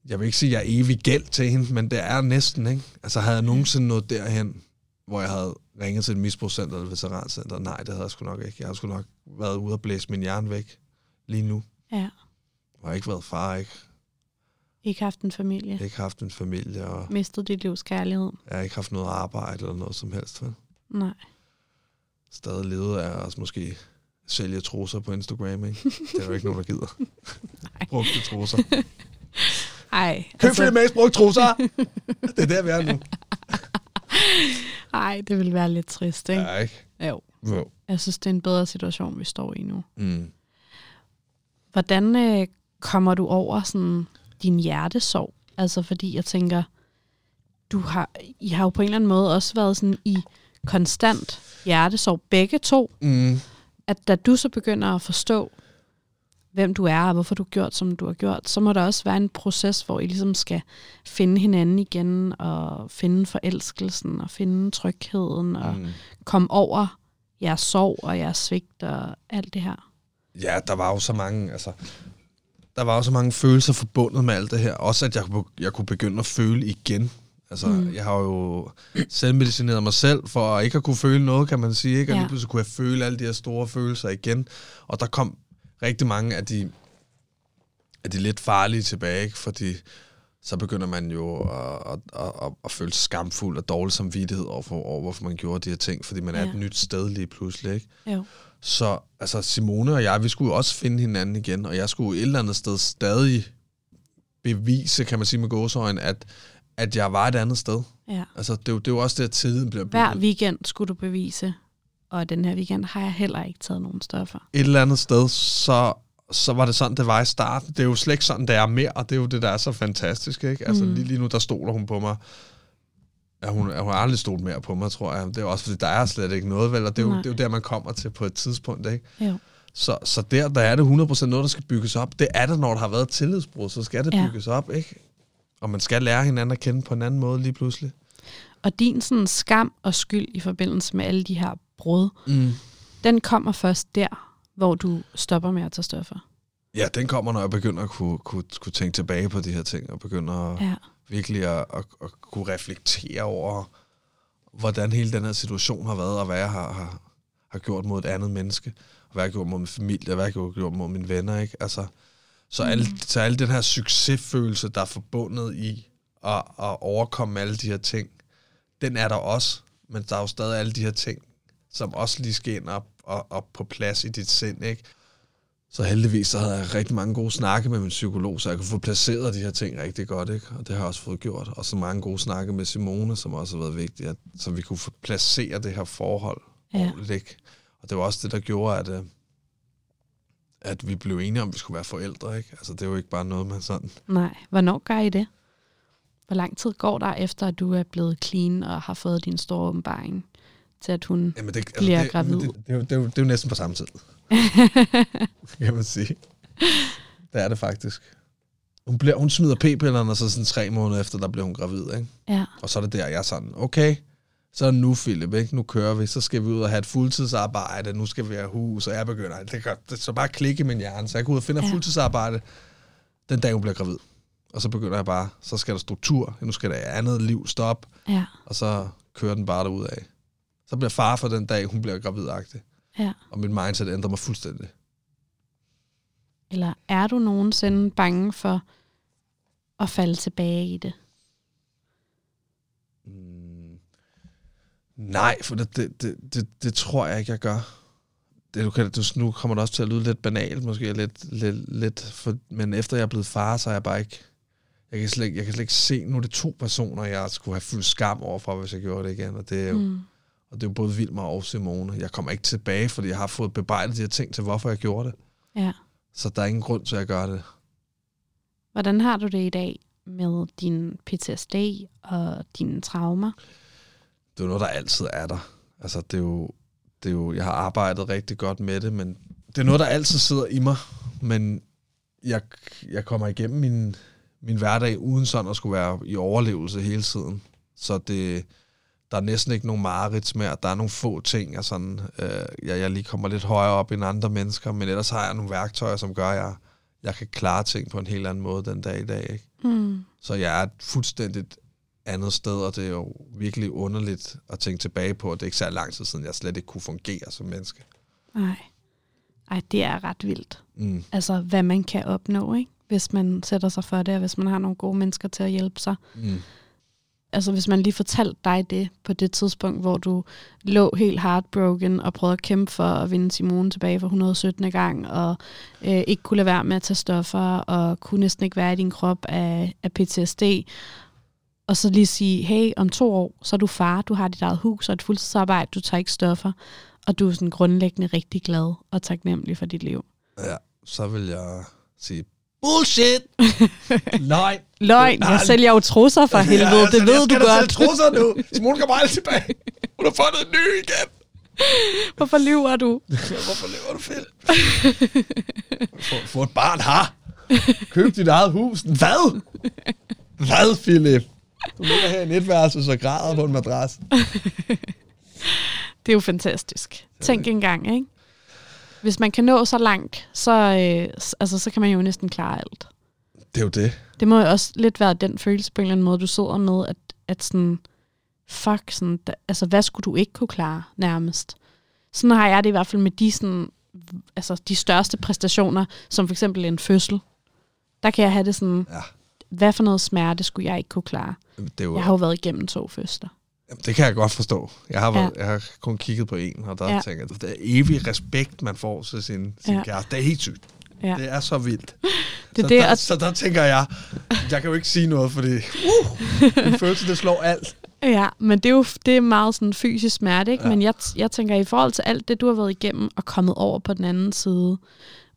Jeg vil ikke sige, at jeg er evig gæld til hende, men det er næsten, ikke? Altså, havde jeg nogensinde nået derhen, hvor jeg havde ringet til et misbrugscenter eller veterancenter? Nej, det havde jeg sgu nok ikke. Jeg havde sgu nok været ude og blæse min hjerne væk lige nu. ja. Har ikke været far, ikke? Ikke haft en familie. Ikke haft en familie, og Mistet dit livs kærlighed. jeg har ikke haft noget arbejde eller noget som helst. Vel? Nej. Stadig levet af os måske sælge trusser på Instagram, ikke? Det er jo ikke nogen, der gider. [LAUGHS] [LAUGHS] Brugte trusser. Ej, Køb altså... Mads brugt trusser! det er der, vi er nu. [LAUGHS] ej, det vil være lidt trist, ikke? Ikke? Jo. Jo. Jeg synes, det er en bedre situation, vi står i nu. Mm. Hvordan øh, kommer du over sådan din hjertesorg? Altså, fordi jeg tænker, du har, I har jo på en eller anden måde også været sådan i konstant hjertesorg, begge to. Mm. At da du så begynder at forstå, hvem du er, og hvorfor du har gjort, som du har gjort, så må der også være en proces, hvor I ligesom skal finde hinanden igen, og finde forelskelsen, og finde trygheden, og Mm. komme over jeres sorg og jeres svigt og alt det her. Ja, der var jo så mange, altså, der var jo så mange følelser forbundet med alt det her. Også at jeg, jeg kunne begynde at føle igen. Altså, Mm. jeg har jo selvmedicineret mig selv for at ikke at kunne føle noget, kan man sige. Ikke? Og Ja. lige pludselig kunne jeg føle alle de her store følelser igen. Og der kom rigtig mange af de, af de lidt farlige tilbage, ikke? fordi så begynder man jo at, at, at, at, at føle skamfuld og dårlig samvittighed over, for, over, hvorfor man gjorde de her ting, fordi man er Ja. et nyt sted lige pludselig. Ikke? Jo. Så altså Simone og jeg, vi skulle også finde hinanden igen, og jeg skulle et eller andet sted stadig bevise, kan man sige med gåsøjne, at, at jeg var et andet sted. Ja. Altså, det, er jo- det er jo også det, at tiden bliver Hver bygget. weekend skulle du bevise, og den her weekend har jeg heller ikke taget nogen stoffer. Et eller andet sted, så, så var det sådan, det var i starten. Det er jo slet ikke sådan, det er mere, og det er jo det, der er så fantastisk. Ikke? Altså, Mm. lige, lige nu, der stoler hun på mig. Ja, hun, hun har aldrig stolt mere på mig, tror jeg. Det er også, fordi der er slet ikke noget, vel? Og det er, jo, Nej. det er jo der, man kommer til på et tidspunkt, ikke? Jo. Så, så der, der er det 100% noget, der skal bygges op. Det er det, når der har været et tillidsbrud, så skal det ja. bygges op, ikke? Og man skal lære hinanden at kende på en anden måde lige pludselig. Og din sådan skam og skyld i forbindelse med alle de her brud, Mm. den kommer først der, hvor du stopper med at tage stoffer. Ja, den kommer, når jeg begynder at kunne, kunne, kunne tænke tilbage på de her ting, og begynder at, Ja. virkelig at, at, at kunne reflektere over, hvordan hele den her situation har været, og hvad jeg har, har, har gjort mod et andet menneske, og hvad jeg har gjort mod min familie, og hvad jeg har gjort mod mine venner. Ikke? Altså, så, mm. alle, så alle den her succesfølelse, der er forbundet i at, at overkomme alle de her ting, den er der også, men der er jo stadig alle de her ting, som også lige skal ind op, og, op på plads i dit sind. Ikke? Så heldigvis så havde jeg rigtig mange gode snakke med min psykolog, så jeg kunne få placeret de her ting rigtig godt, ikke? og det har jeg også fået gjort. Og så mange gode snakke med Simone, som også har været vigtigt, at, så vi kunne få placeret det her forhold Ja. ja. ordentligt. Ikke? Og det var også det, der gjorde, at, øh, at vi blev enige om, at vi skulle være forældre. Ikke? Altså, det er jo ikke bare noget, man sådan... Nej. Hvornår gør I det? Hvor lang tid går der efter, at du er blevet clean og har fået din store åbenbaring, til at hun... Jamen, det, Bliver det, gravid. Det, det, det, er jo- det er jo næsten på samme tid, [LAUGHS] kan man sige. Det er det faktisk. Hun, bliver, hun smider p-pillerne, og så sådan tre måneder efter, der bliver hun gravid. Ikke? Ja. Og så er det der, jeg er sådan, okay, så nu, Philip, ikke? nu kører vi, så skal vi ud og have et fuldtidsarbejde, nu skal vi have hus, og jeg begynder, det kan det, så bare klikke i min hjerne, så jeg går ud og finder Ja. fuldtidsarbejde, den dag hun bliver gravid. Og så begynder jeg bare, så skal der struktur, nu skal der andet liv stoppe, Ja, og så kører den bare derud af. Så bliver far for den dag, hun bliver gravidagtig. ja. Og mit mindset ændrer mig fuldstændig. Eller er du nogensinde bange for at falde tilbage i det? Nej, for det, det, det, det, det tror jeg ikke, jeg gør. Det, du kan, du, nu kommer det også til at lyde lidt banalt, måske lidt, lidt, lidt for, men efter jeg er blevet far, så er jeg bare ikke, jeg kan, slet, ikke- jeg kan slet ikke se, nu er det to personer, jeg skulle have fuld skam overfor, hvis jeg gjorde det igen, og det er jo, mm. og det er jo både Vilma og Simone. Jeg kommer ikke tilbage, fordi jeg har fået bebrejdet de her ting til, hvorfor jeg gjorde det. Ja. Så der er ingen grund til at gøre det. Hvordan har du det i dag med din PTSD og dine traumer? Det er jo noget, der altid er der. Altså, det er jo, det er jo, jeg har arbejdet rigtig godt med det, men det er noget, der altid sidder i mig, men jeg, jeg kommer igennem min, min hverdag uden sådan at skulle være i overlevelse hele tiden. Så det, der er næsten ikke nogen mareridt mere. Der er nogle få ting, jeg, sådan, øh, jeg, jeg lige kommer lidt højere op end andre mennesker, men ellers har jeg nogle værktøjer, som gør, at jeg, jeg kan klare ting på en helt anden måde den dag i dag. Ikke? Mm. Så jeg er fuldstændigt andet sted, og det er jo virkelig underligt at tænke tilbage på, at det er ikke så lang tid siden, jeg slet ikke kunne fungere som menneske. Nej. Ej, det er ret vildt. Mm. Altså, hvad man kan opnå, ikke? Hvis man sætter sig for det, og hvis man har nogle gode mennesker til at hjælpe sig. Mm. Altså, hvis man lige fortalte dig det på det tidspunkt, hvor du lå helt heartbroken og prøvede at kæmpe for at vinde Simone tilbage for 117. gang, og øh, ikke kunne lade være med at tage stoffer, og kunne næsten ikke være i din krop af, af PTSD, og så lige sige, hey, om to år, så er du far, du har dit eget hus og et fuldtidsarbejde, du tager ikke stoffer, og du er sådan grundlæggende rigtig glad og taknemmelig for dit liv. Ja, så vil jeg sige, bullshit! [LAUGHS] Nej. Løgn, jeg sælger jo trusser for helvede, Ja, det altså, ved jeg du skal godt. sælge trusser nu. Simone kommer aldrig tilbage. Hun har fundet en ny igen. Hvorfor lyver du? Hvorfor lever du, Phil? få, få et barn her. Køb dit eget hus. Hvad? Hvad, Philip? Du ligger her i et etværelse og græder på en madras. [LAUGHS] Det er jo fantastisk. Tænk engang, ikke? Hvis man kan nå så langt, så, øh, altså, så kan man jo næsten klare alt. Det er jo det. Det må jo også lidt være den følelse på en eller anden måde, du sidder med, at, at sådan, fuck, sådan, da, altså hvad skulle du ikke kunne klare nærmest? Sådan har jeg det i hvert fald med de, sådan, altså, de største præstationer, som for eksempel en fødsel. Der kan jeg have det sådan, Ja. Hvad for noget smerte skulle jeg ikke kunne klare? Det, jo, Jeg har jo været igennem to fødsler. Jamen, det kan jeg godt forstå. Jeg har, været, Ja. jeg har kun kigget på en, og der Ja. tænker jeg, det er evig respekt, man får til sin, sin Ja. kæreste. Det er helt sygt. Ja. Det er så vildt. [LAUGHS] Det så, det, der, og- så der tænker jeg, jeg kan jo ikke sige noget, fordi uh, en [LAUGHS] følelse, det slår alt. Ja, men det er jo det er meget sådan fysisk smerte, ikke? Ja. Men jeg, jeg tænker, i forhold til alt det, du har været igennem og kommet over på den anden side,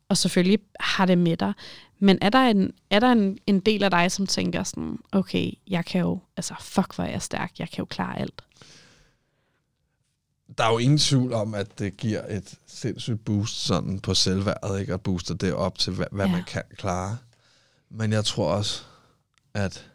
og selvfølgelig har det med dig, men er der en, er der en, en del af dig, som tænker sådan, okay, jeg kan jo, altså fuck, hvor er jeg stærk, jeg kan jo klare alt. Der er jo ingen tvivl om, at det giver et sindssygt boost sådan på selvværdet, ikke? Og booster det op til, hvad, hvad Ja. man kan klare. Men jeg tror også, at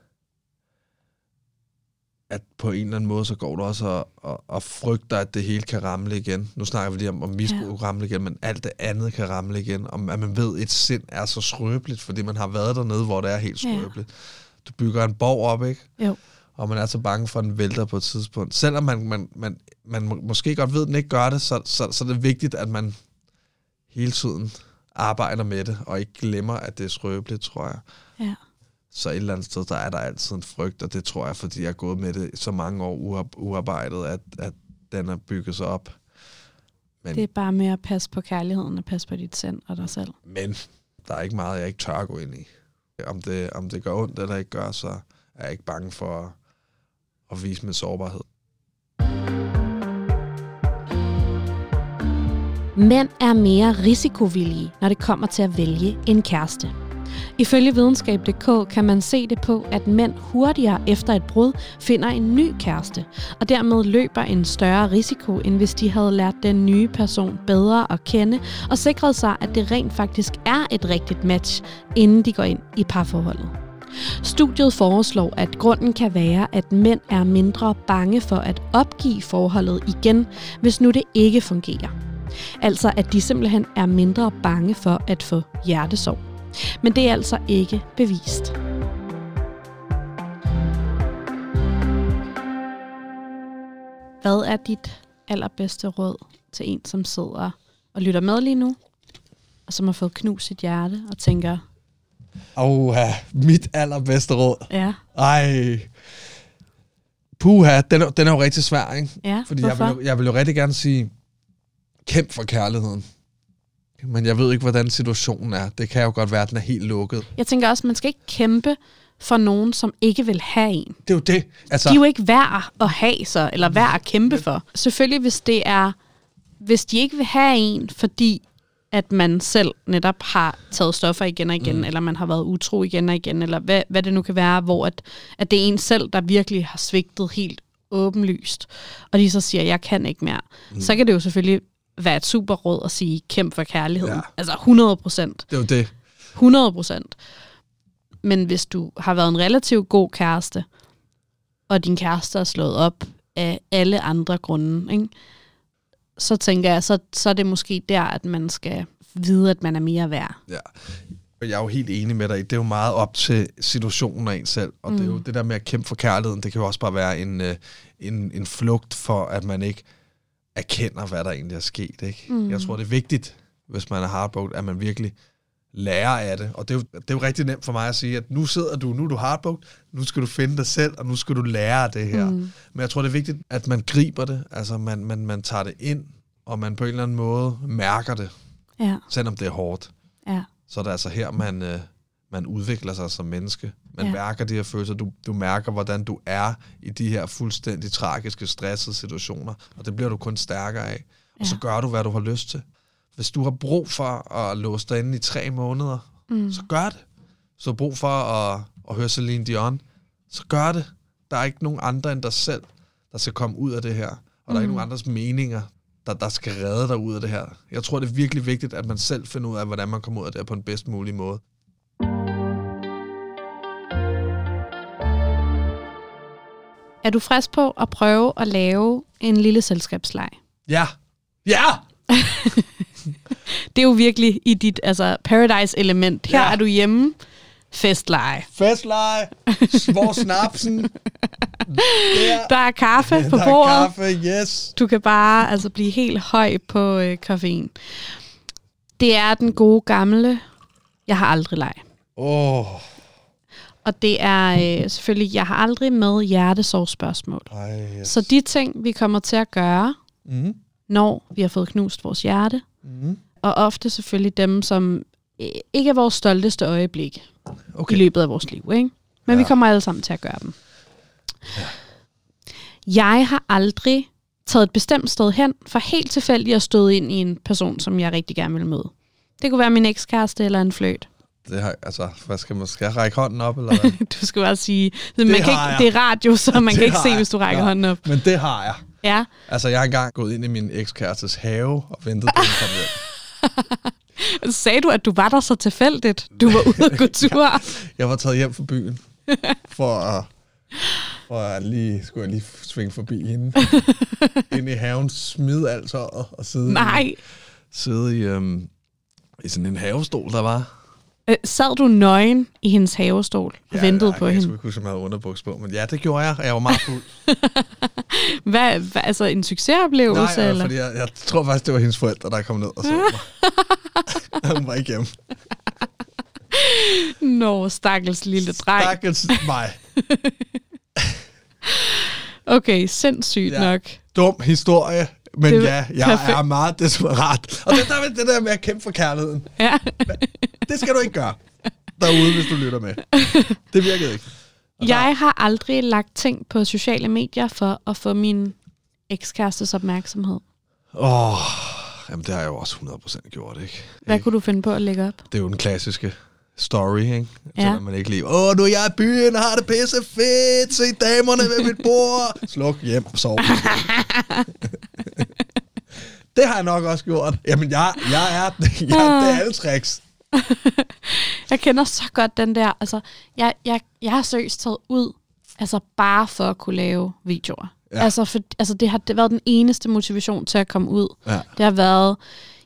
at på en eller anden måde, så går du også og, og, og frygter, at det hele kan ramle igen. Nu snakker vi lige om, om misbrug ja. ramle igen, men alt det andet kan ramle igen. Om at man ved, at et sind er så skrøbeligt, fordi man har været dernede, hvor det er helt Ja. skrøbeligt. Du bygger en borg op, ikke? Jo. og man er så bange for, at den vælter på et tidspunkt. Selvom man, man, man, man må- måske godt ved, at den ikke gør det, så, så, så er det vigtigt, at man hele tiden arbejder med det, og ikke glemmer, at det er skrøbeligt, tror jeg. Ja. Så et eller andet sted, der er der altid en frygt, og det tror jeg, fordi jeg er gået med det så mange år uar- uarbejdet, at, at den er bygget sig op. Men, Det er bare med at passe på kærligheden og passe på dit sind og dig selv. men der er ikke meget, jeg ikke tør at gå ind i. Om det, om det gør ondt eller ikke gør, så er jeg ikke bange for at, at vise min sårbarhed. Mænd er mere risikovillige, når det kommer til at vælge en kæreste. Ifølge videnskab.dk kan man se det på, at mænd hurtigere efter et brud finder en ny kæreste, og dermed løber en større risiko, end hvis de havde lært den nye person bedre at kende, og sikret sig, at det rent faktisk er et rigtigt match, inden de går ind i parforholdet. Studiet foreslår, at grunden kan være, at mænd er mindre bange for at opgive forholdet igen, hvis nu det ikke fungerer. Altså at de simpelthen er mindre bange for at få hjertesorg. Men det er altså ikke bevist. Hvad er dit allerbedste råd til en, som sidder og lytter med lige nu, og som har fået knust sit hjerte og tænker, Åh, mit allerbedste råd. ja, Ej. Puha, den er, den er jo rigtig svær, ikke? ja, Fordi jeg vil, jo, jeg vil jo rigtig gerne sige, kæmp for kærligheden. Men jeg ved ikke, hvordan situationen er. Det kan jo godt være, at den er helt lukket. Jeg tænker også, man skal ikke kæmpe for nogen, som ikke vil have en. Det er jo det. Altså, De er jo ikke værd at have sig, eller værd at kæmpe for. Selvfølgelig, hvis det er, hvis de ikke vil have en, fordi at man selv netop har taget stoffer igen og igen, mm. eller man har været utro igen og igen, eller hvad, hvad det nu kan være, hvor at, at det er en selv, der virkelig har svigtet helt åbenlyst, og de så siger, jeg kan ikke mere, mm. så kan det jo selvfølgelig være et super råd at sige, kæmp for kærligheden. Ja. Altså 100 procent. det er jo det. 100 procent. Men hvis du har været en relativt god kæreste, og din kæreste er slået op af alle andre grunde, ikke? så tænker jeg, så, så er det måske der, at man skal vide, at man er mere værd. Ja. Og Jeg er jo helt enig med dig. Det er jo meget op til situationen af en selv. Og mm. det er jo det der med at kæmpe for kærligheden. Det kan jo også bare være en, øh, en, en flugt for, at man ikke erkender, hvad der egentlig er sket. Ikke? Mm. Jeg tror, det er vigtigt, hvis man er heartbroken, at man virkelig lærer af det. Og det er, jo, det er jo rigtig nemt for mig at sige, at nu sidder du, nu er du heartbroken, nu skal du finde dig selv, og nu skal du lære af det her. Mm. Men jeg tror, det er vigtigt, at man griber det. Altså, man, man, man tager det ind, og man på en eller anden måde mærker det, Ja, selvom det er hårdt ja, så er det altså her, man, øh, man udvikler sig som menneske. Man Ja. mærker de her følelser. Du, du mærker, hvordan du er i de her fuldstændig tragiske, stressede situationer. Og det bliver du kun stærkere af. Og Ja. så gør du, hvad du har lyst til. Hvis du har brug for at låse dig inde i tre måneder, mm. så gør det. Hvis du har brug for at, at høre Celine Dion, så gør det. Der er ikke nogen andre end dig selv, der skal komme ud af det her. Og mm. der er ikke nogen andres meninger, der, der skal redde dig ud af det her. Jeg tror, det er virkelig vigtigt, at man selv finder ud af, hvordan man kommer ud af det her på den bedst mulige måde. Er du frisk på at prøve at lave en lille selskabsleg? Ja! Ja! [LAUGHS] Det er jo virkelig i dit altså, paradise-element. Her Ja. er du hjemme. Festleje. Festleje! Svår snapsen! Der, Der er kaffe på der er bordet. kaffe, yes! Du kan bare altså, blive helt høj på øh, koffein. Det er den gode gamle, jeg har aldrig leg. Åh, oh, Og det er øh, selvfølgelig, jeg har aldrig med hjertesorgspørgsmål. yes. Så de ting, vi kommer til at gøre, Mm, når vi har fået knust vores hjerte, mm. og ofte selvfølgelig dem, som øh, ikke er vores stolteste øjeblik okay. i løbet af vores liv. Ikke? Men ja. vi kommer alle sammen til at gøre dem. Ja. Jeg har aldrig taget et bestemt sted hen, for helt tilfældigt at støde ind i en person, som jeg rigtig gerne vil møde. Det kunne være min ekskæreste eller en fløjt. Det har, altså, hvad skal man, skal jeg række hånden op, eller hvad? [LAUGHS] Du skal bare sige, man kan ikke, jeg. det er radio, så man [LAUGHS] Det kan ikke se, jeg. hvis du rækker Ja. hånden op. Men det har jeg. Ja. Altså, jeg har engang gået ind i min ekskærestes have og ventet på, at kom hjem. [LAUGHS] Sagde du, at du var der så tilfældigt? Du var ude at gå tur. Jeg var taget hjem fra byen, for at, for at lige, skulle jeg lige svinge forbi hende. Ind i haven, smide alt tøjet og sidde, Nej. i, sidde i, øhm, i sådan en havestol, der var. Øh, sad du nøgen i hendes havestol og ventede jeg, på jeg, hende? Jeg skulle ikke huske, om jeg havde underbuks på, men ja, det gjorde jeg, og jeg var meget fuld. [LAUGHS] Hvad, hvad, altså en succesoplevelse? Nej, eller? fordi jeg, jeg tror faktisk, det var hendes forældre, der kom ned og så mig. [LAUGHS] hun var ikke hjemme. [LAUGHS] Nå, stakkels lille dreng. Stakkels mig. Okay, sindssygt ja. Ja. nok. Dum historie, men Det er ja, jeg perfekt. er meget desperat. Og det der, med- det der med at kæmpe for kærligheden, Ja. det skal du ikke gøre derude, hvis du lytter med. Det virkede ikke. Og der- Jeg har aldrig lagt ting på sociale medier for at få min ekskærestes opmærksomhed. Åh, oh, jamen det har jeg jo også 100% gjort, ikke? Hvad Ikke? kunne du finde på at lægge op? Det er jo den klassiske story, ikke? Ja. Man ikke lige, åh, nu er jeg i byen, har det pisse fedt, se damerne ved mit bord. Sluk hjem, sov. [LAUGHS] det har jeg nok også gjort. Jamen, jeg, jeg er, jeg, det er alle tricks. [LAUGHS] Jeg kender så godt den der, altså, jeg, jeg, jeg har seriøst taget ud, altså bare for at kunne lave videoer. Ja. Ja. Altså, for, altså, det har det været den eneste motivation til at komme ud. Ja. Det har været,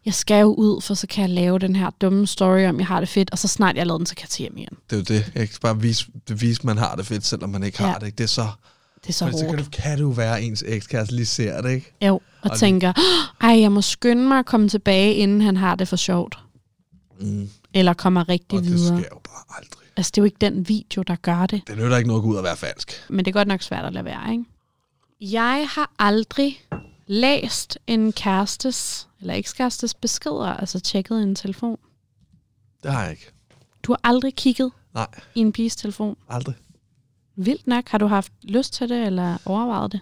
jeg skal jo ud, for så kan jeg lave den her dumme story, om jeg har det fedt, og så snart jeg har lavet den, så kan jeg tage hjem igen. Det er jo det. Jeg kan bare vise, vise, man har det fedt, selvom man ikke Ja. har det. Ikke? Det er så... Det er så fordi så kan, hårdt. det, kan det jo være, ens ekskæreste lige ser det, ikke? Jo, og, Og tænker, ej, jeg må skynde mig at komme tilbage, inden han har det for sjovt. Mm. Eller kommer rigtig Og det videre. sker jo bare aldrig. Altså, det er jo ikke den video, der gør det. Det nytter ikke noget at gå ud og være falsk. Men det er godt nok svært at lade være, ikke? Jeg har aldrig læst en kærestes, eller ekskærestes beskeder, altså tjekket en telefon. Det har jeg ikke. Du har aldrig kigget Nej, i en piges telefon. aldrig. Vildt nok. Har du haft lyst til det, eller overvejet det?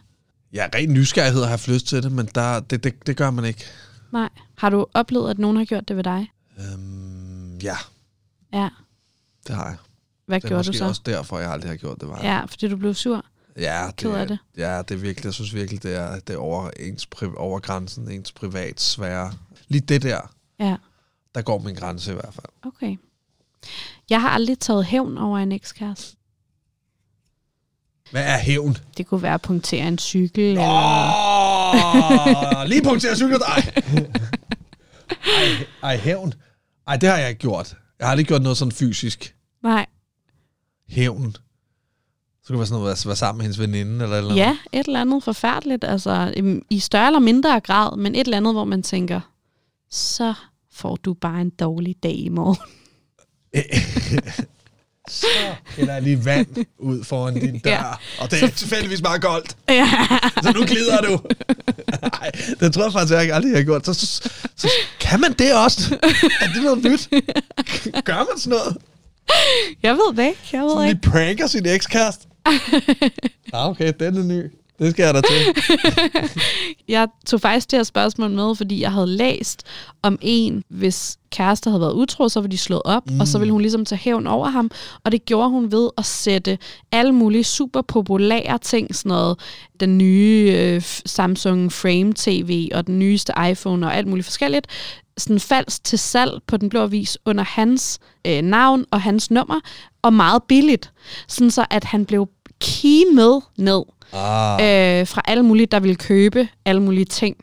Ja, ren nysgerrighed har haft lyst til det, men der, det, det, det gør man ikke. Nej. Har du oplevet, at nogen har gjort det ved dig? Øhm, ja, Ja. det har jeg. Hvad Det er gjorde du så? også derfor, jeg aldrig har gjort det. Var. Ja, fordi du blev sur. Ja ked af det. Ja, det er virkelig, jeg synes virkelig, det er, det er over, ens, pri- over grænsen, ens privatsfære. Lige det der, Ja, der går min grænse i hvert fald. okay. Jeg har aldrig taget hævn over en ekskæreste. Hvad er hævn? Det kunne være at punktere en cykel, eller... Åh, [LAUGHS] lige punkter cyklet. Ej. ej, ej, hævn. Ej, det har jeg ikke gjort. Jeg har aldrig gjort noget sådan fysisk. Nej. Hævn. Så kan det være sådan noget, at være sammen med hendes veninde, eller et eller andet. Ja, et eller andet forfærdeligt. Altså, øhm, i større eller mindre grad, men et eller andet, hvor man tænker, så får du bare en dårlig dag i morgen. [LAUGHS] Så hælder jeg lige vand ud foran din dør, Ja. og det er tilfældigvis meget koldt. [LAUGHS] Ja. Så nu glider du. Nej, det tror jeg faktisk, jeg aldrig har gjort. Så, så, så, kan man det også? Er det noget nyt? Gør man sådan noget? Jeg ved det ikke. Jeg ved Sådan ikke. lige pranker sin ekskæreste? [LAUGHS] ah, okay, den er ny. Det skal jeg da til. [LAUGHS] Jeg tog faktisk det her spørgsmål med, fordi jeg havde læst om en, hvis kæreste havde været utro, så var de slået op, mm. og så ville hun ligesom tage hævn over ham. Og det gjorde hun ved at sætte alle mulige super populære ting, sådan noget, den nye øh, Samsung Frame TV og den nyeste iPhone og alt muligt forskelligt, sådan falsk til salg på den blå avis under hans øh, navn og hans nummer, og meget billigt. Sådan så, at han blev kimet ned Ah, øh, fra alle mulige, der ville købe alle mulige ting.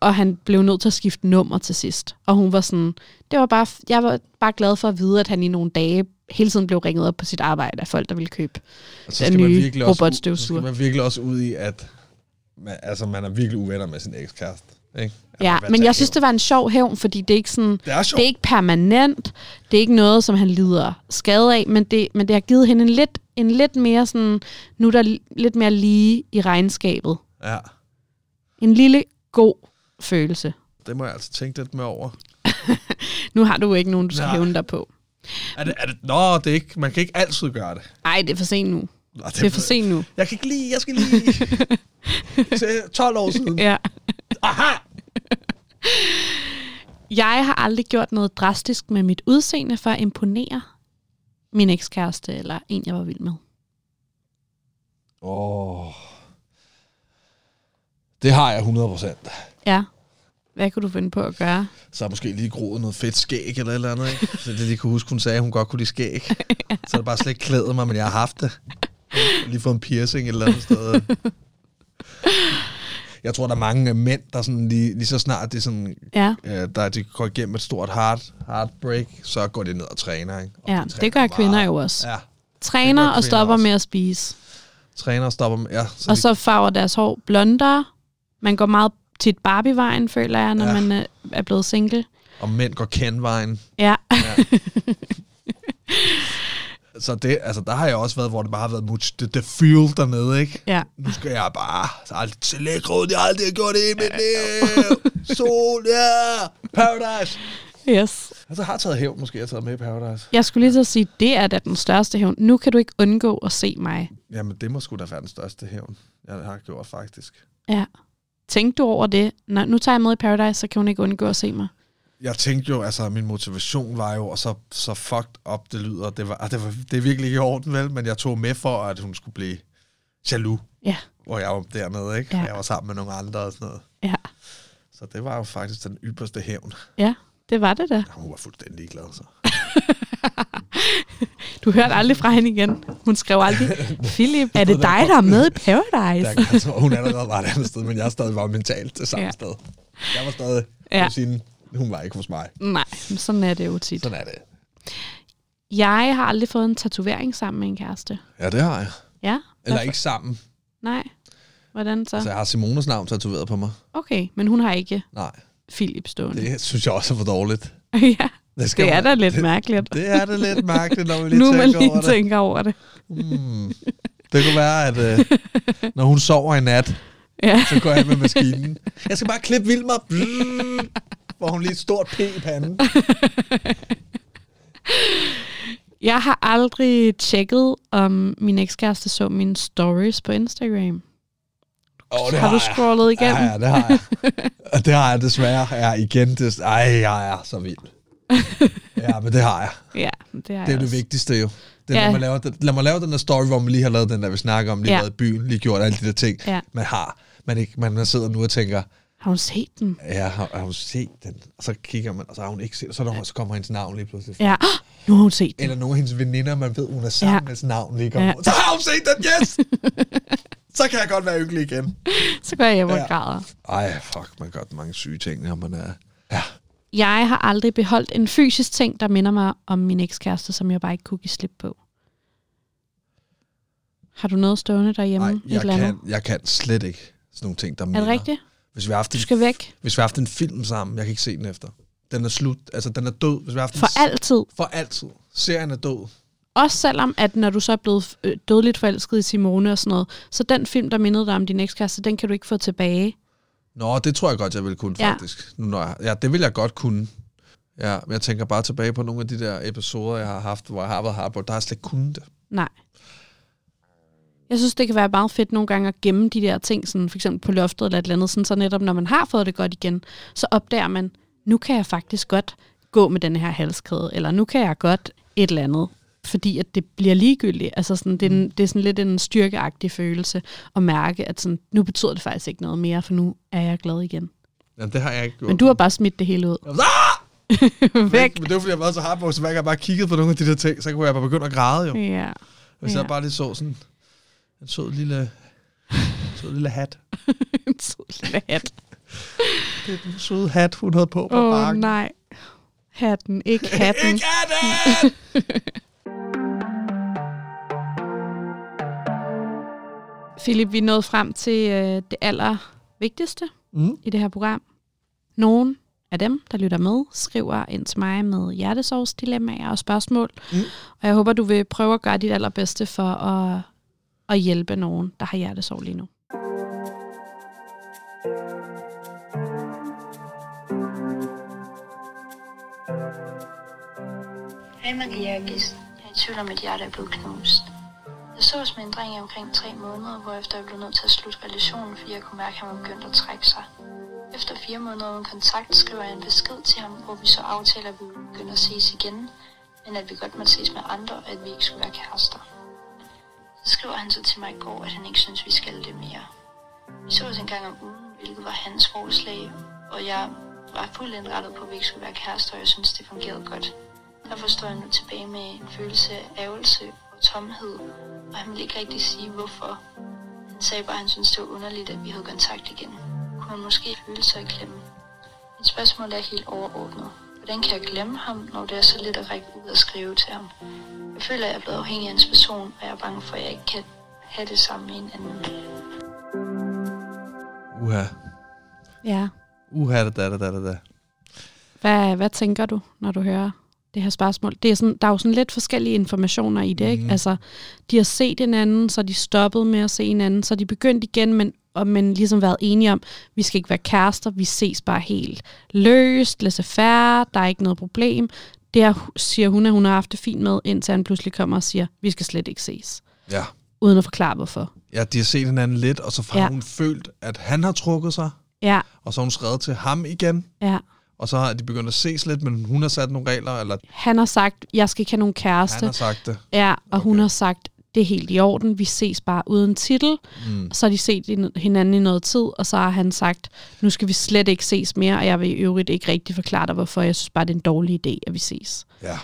Og han blev nødt til at skifte nummer til sidst. Og hun var sådan, det var bare, jeg var bare glad for at vide, at han i nogle dage hele tiden blev ringet op på sit arbejde af folk, der ville købe. og så den man nye virkelig også, robotstøvsuger. så skal man virkelig også ud i, at man, altså, man er virkelig uvenner med sin ekskæreste. Ikke? Ja, men jeg synes, det var en sjov hævn, fordi det er ikke sådan, Det er det er ikke permanent, det er ikke noget, som han lider skade af, men det, men det har givet hende en lidt, en lidt mere sådan, nu er der li- lidt mere lige i regnskabet. Ja, En lille god følelse. det må jeg altså tænke lidt med over. [LAUGHS] Nu har du ikke nogen, du skal Nej. hævne dig på. Er det, er det, nå, det er ikke, man kan ikke altid gøre det. Ej, det er for sent nu. Nå, Det er for sent nu. Jeg kan ikke lige, jeg skal lige... [LAUGHS] Se, 12 år siden. Ja. Aha! Jeg har aldrig gjort noget drastisk med mit udseende for at imponere min ekskæreste eller en, jeg var vild med. Åh. Det har jeg 100%. Ja. Hvad kunne du finde på at gøre? Så har måske lige groet noget fedt skæg eller et eller andet, ikke? Så det lige kunne huske, hun sagde, at hun godt kunne lide skæg. [LAUGHS] Så har det bare slet ikke klædet mig, men jeg har haft det. Lige fået en piercing et eller andet sted. [LAUGHS] Jeg tror, der er mange øh, mænd, der sådan lige, lige så snart det sådan, Ja, øh, der de går igennem et stort heart, heartbreak, så går de ned og træner. Ikke? Og ja de det træner gør meget. kvinder jo også. Ja, Træner og stopper også. med at spise. træner og stopper med. Ja, så Og de, så farver deres hår blondere. Man går meget tit Barbie-vejen, føler jeg, når Ja. man er- er blevet single. og mænd går kenvejen. Ja, [LAUGHS] Så det, altså, der har jeg også været, hvor det bare har været much, the, the feel dernede, ikke? ja. Nu skal jeg bare så aldrig til lækkerud, jeg har aldrig gjort det i mit liv. Sol, ja, Paradise. Yes. Altså, har taget hævn, måske jeg har taget med i Paradise. Jeg skulle lige at sige, det er da den største hævn. Nu kan du ikke undgå at se mig. Jamen, det må sgu da være den største hævn, jeg har gjort, faktisk. Ja. Tænk du over det? Når, nu tager jeg med i Paradise, så kan hun ikke undgå at se mig. Jeg tænkte jo, altså, min motivation var jo, og så, så fucked up det lyder, det, var, det, var, det er virkelig ikke i orden, vel? Men jeg tog med for, at hun skulle blive jaloux, Ja, hvor jeg var dernede, ikke? Ja. Jeg var sammen med nogle andre og sådan noget. ja. Så det var jo faktisk den ypperste hævn. Ja, det var det da. Ja, Hun var fuldstændig glad, så. [LAUGHS] Du hørte aldrig fra hende igen. Hun skrev aldrig, Philip, er det dig, der er med i Paradise? Jeg tror, hun allerede var et andet sted, men jeg stadig var mentalt til samme Ja. sted. Jeg var stadig Ja. ja. sin, hun var ikke hos mig. Nej, men sådan er det jo tit. Sådan er det. Jeg har aldrig fået en tatovering sammen med en kæreste. Ja, det har jeg. Ja? Eller ikke sammen. Nej. Hvordan så? Altså, jeg har Simones navn tatoveret på mig. Okay, men hun har ikke Nej, Philip stående. det synes jeg også er for dårligt. [LAUGHS] ja, Det, skal det er man- da lidt det, mærkeligt. Det er det lidt mærkeligt, når vi lige [LAUGHS] nu man tænker lige over det. tænker over det. Hmm. Det kunne være, at øh, når hun sover i nat, [LAUGHS] Ja. så går jeg med maskinen. Jeg skal bare klippe Vilmer. Hvor hun lige et stort P i panden. [LAUGHS] Jeg har aldrig tjekket, om min ekskæreste så mine stories på Instagram. Oh, det har, du jeg. scrollet igennem? Ja, ja, det har jeg. [LAUGHS] Og det har jeg desværre. Ja, igen. Det, ej, jeg er så vild. Ja, men det har jeg. [LAUGHS] Ja, det har Det er jeg det vigtigste jo. Det er, Ja. ja. man laver, den- lad mig lave den der story, hvor man lige har lavet den der, vi snakker om, lige Ja. ja. været i byen, lige gjort alle de der ting, Ja. man har. Man, ikke, man, man sidder nu og tænker, Har hun set den? ja, har, har hun set den? Og så kigger man, og så har hun ikke set, og så, er der, så kommer hendes navn lige pludselig. Ja, nu har hun set den. Eller nogle af hendes veninder, man ved, hun er sammen Ja. hendes navn ligger. Ja. Så har hun set den, yes! [LAUGHS] så kan jeg godt være ynglig igen. Så går jeg hjem og Ja. græder. Ej, fuck, man gør mange syge ting, når man er... Ja. Jeg har aldrig beholdt en fysisk ting, der minder mig om min ekskæreste, som jeg bare ikke kunne give slip på. Har du noget stående derhjemme? Nej, jeg kan, jeg kan slet ikke sådan nogle ting, der Er minder. det rigtigt? Hvis vi har haft Du en, skal væk. hvis vi har haft en film sammen, jeg kan ikke se den efter. Den er slut, altså den er død. Hvis vi har haft en For altid. For altid. Serien er død. Også selvom, at når du så er blevet øh, dødeligt forelsket i Simone og sådan noget, så den film, der mindede dig om din ekskæreste, den kan du ikke få tilbage. Nå, det tror jeg godt, jeg vil kunne, Ja. faktisk. Nu, når jeg, ja, det vil jeg godt kunne. Ja, men jeg tænker bare tilbage på nogle af de der episoder, jeg har haft, hvor jeg har været hardboard. Der har jeg slet ikke kunnet det. Nej. Jeg synes, det kan være meget fedt nogle gange at gemme de der ting, sådan for eksempel på loftet eller et eller andet, sådan, så netop når man har fået det godt igen, så opdager man, nu kan jeg faktisk godt gå med den her halskæde, eller nu kan jeg godt et eller andet, fordi at det bliver ligegyldigt. Altså sådan, det, er en, det er sådan lidt en styrkeagtig følelse at mærke, at sådan, nu betyder det faktisk ikke noget mere, for nu er jeg glad igen. Jamen, det har jeg ikke gjort. Men du har bare smidt det hele ud. Ah! [LAUGHS] Væk! Men det var, fordi jeg var så hardboard, så hver gang jeg bare kiggede på nogle af de der ting, så kunne jeg bare begynde at græde jo. Ja. Hvis Ja. jeg bare lige så sådan en sød lille, [LAUGHS] sød lille hat. En sød lille hat. Det er den søde hat, hun havde på på Åh oh, bakken. nej. Hatten, ikke hatten. Ikke hatten! [LAUGHS] Philip, vi er nået frem til øh, det aller vigtigste mm. i det her program. Nogen af dem, der lytter med, skriver ind til mig med hjertesovsdilemmaer og spørgsmål. Mm. Og jeg håber, du vil prøve at gøre dit allerbedste for at, at hjælpe nogen, der har hjertesorg lige nu. Hej Maria og Gis. Jeg er i tvivl om, at hjerte er blevet knust. Jeg sås med en dreng i omkring tre måneder, hvorefter jeg blev nødt til at slutte relationen, fordi jeg kunne mærke, at han var begyndt at trække sig. Efter fire måneder uden kontakt skriver jeg en besked til ham, hvor vi så aftaler, at vi ville begynde at ses igen, men at vi godt måtte ses med andre, og at vi ikke skulle være kærester. Så skriver han så til mig i går, at han ikke synes, vi skal det mere. Vi sås en gang om ugen, hvilket var hans forslag, og jeg var fuldt indrettet på, at vi ikke skulle være kærester, og jeg synes, det fungerede godt. Derfor står jeg nu tilbage med en følelse af ærgelse og tomhed, og han ville ikke rigtig sige, hvorfor. Han sagde bare, at han syntes, det var underligt, at vi havde kontakt igen. Kunne han måske føle sig i klemme? Mit spørgsmål er helt overordnet. Hvordan kan jeg glemme ham, når det er så lidt at række ud og skrive til ham? Jeg føler, at jeg er blevet afhængig af hans person, og jeg er bange for, at jeg ikke kan have det sammen med en anden. Uha. Ja. Uha, da, da, da, da, da. Hvad, hvad tænker du, når du hører det her spørgsmål? Det er sådan, der er jo sådan lidt forskellige informationer i det, ikke? Mhm. Altså, de har set en anden, så de stoppet med at se en anden, så de begyndt igen, men, og, men ligesom været enige om, vi skal ikke være kærester, vi ses bare helt løst, laissez-faire, der er ikke noget problem. Det her, siger hun, at hun har haft det fint med, indtil han pludselig kommer og siger, vi skal slet ikke ses. Ja. Uden at forklare, hvorfor. ja, de har set hinanden lidt, og så har Ja. hun følt, at han har trukket sig, Ja, og så har hun skrevet til ham igen, ja. og så har de begyndt at ses lidt, men hun har sat nogle regler, eller Han har sagt, jeg skal ikke have nogen han kæreste. har sagt det. Ja, og okay. hun har sagt, det er helt i orden, vi ses bare uden titel. Mm. Så har de set hin- hinanden i noget tid, og så har han sagt, nu skal vi slet ikke ses mere, og jeg vil i øvrigt ikke rigtig forklare dig, hvorfor jeg synes bare, det er en dårlig idé, at vi ses. Ja.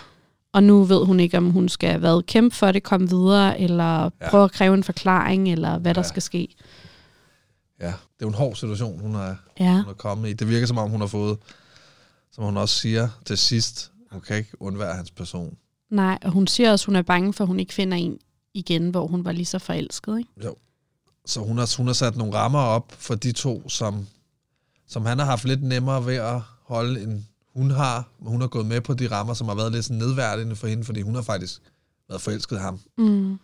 Og nu ved hun ikke, om hun skal hvad, kæmpe for det, komme videre, eller Ja. prøve at kræve en forklaring, eller hvad der Ja. skal ske. Ja, det er jo en hård situation, hun er, Ja, hun er kommet i. Det virker som om, hun har fået, som hun også siger til sidst, hun kan ikke undvære hans person. nej, og hun siger også, at hun er bange for, at hun ikke finder en igen, hvor hun var lige så forelsket. Ikke? Så hun har, hun har sat nogle rammer op for de to, som, som han har haft lidt nemmere ved at holde, end hun har. Hun har gået med på de rammer, som har været lidt sådan nedværdigende for hende, fordi hun har faktisk været forelsket ham. Mm.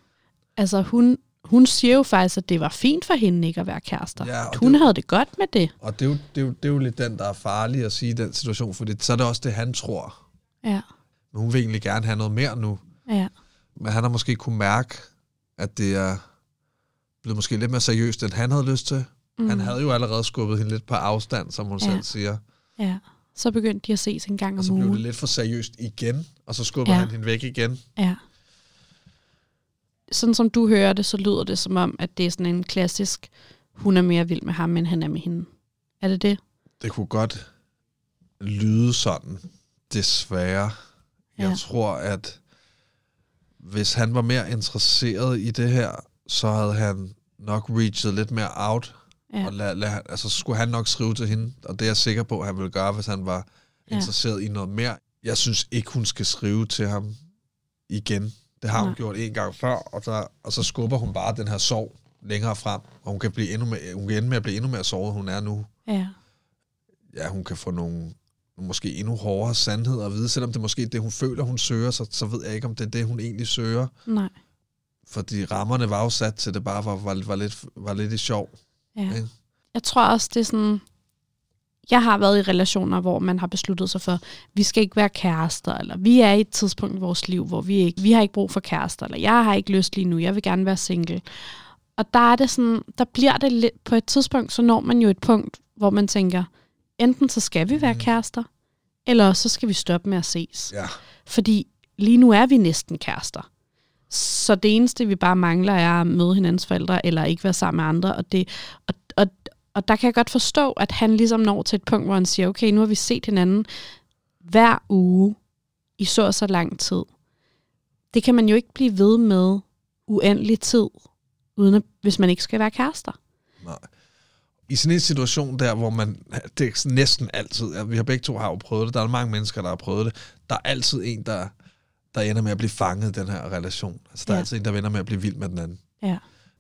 Altså, hun, hun siger jo faktisk, at det var fint for hende ikke at være kærester. Ja, At hun det- havde det godt med det. Og det er, jo, det, er jo, det er jo lidt den, der er farlig at sige i den situation, fordi så er det også det, han tror. Ja, Men hun vil egentlig gerne have noget mere nu. ja, Men han har måske kunne mærke, at det er blevet måske lidt mere seriøst, end han havde lyst til. Mm. Han havde jo allerede skubbet hende lidt på afstand, som hun Ja. selv siger. ja. Så begyndte de at ses en gang Og om så blev det ugen. lidt for seriøst igen, og så skubber Ja. han hende væk igen. Ja. Sådan som du hører det, så lyder det som om, at det er sådan en klassisk, hun er mere vild med ham, end han er med hende. Er det det? Det kunne godt lyde sådan, desværre. Jeg Ja. tror, at hvis han var mere interesseret i det her, så havde han nok reachet lidt mere out. Ja. Og lad, lad, altså, så skulle han nok skrive til hende, og det er jeg sikker på, at han ville gøre, hvis han var Ja. interesseret i noget mere. Jeg synes ikke, hun skal skrive til ham igen. Det har hun Nej. gjort en gang før, og, der, og så skubber hun bare den her sorg længere frem, og hun kan, blive endnu mere, hun kan ende med at blive endnu mere såret, hun er nu. Ja. Ja, hun kan få nogle måske endnu hårdere sandheder at vide, selvom det måske er det, hun føler, hun søger, så, så ved jeg ikke, om det er det, hun egentlig søger. Nej. Fordi rammerne var jo sat til, det bare var, var, var, lidt, var lidt i sjov. Ja. Ikke? Jeg tror også, det er sådan... Jeg har været i relationer, hvor man har besluttet sig for, vi skal ikke være kærester, eller vi er i et tidspunkt i vores liv, hvor vi ikke, vi har ikke brug for kærester, eller jeg har ikke lyst lige nu, jeg vil gerne være single. Og der er det sådan, der bliver det lidt, på et tidspunkt, så når man jo et punkt, hvor man tænker, enten så skal vi være kærester, eller så skal vi stoppe med at ses. Ja. Fordi lige nu er vi næsten kærester. Så det eneste, vi bare mangler, er at møde hinandens forældre, eller ikke være sammen med andre. Og, det, og, og, og der kan jeg godt forstå, at han ligesom når til et punkt, hvor han siger, okay, nu har vi set hinanden hver uge i så og så lang tid. Det kan man jo ikke blive ved med uendelig tid, uden at, hvis man ikke skal være kærester. Nej. I sådan en situation der, hvor man, det er næsten altid, vi har begge to har jo prøvet det, der er mange mennesker, der har prøvet det, der er altid en, der, der ender med at blive fanget i den her relation. Altså der er Ja. altid en, der ender med at blive vild med den anden. Ja.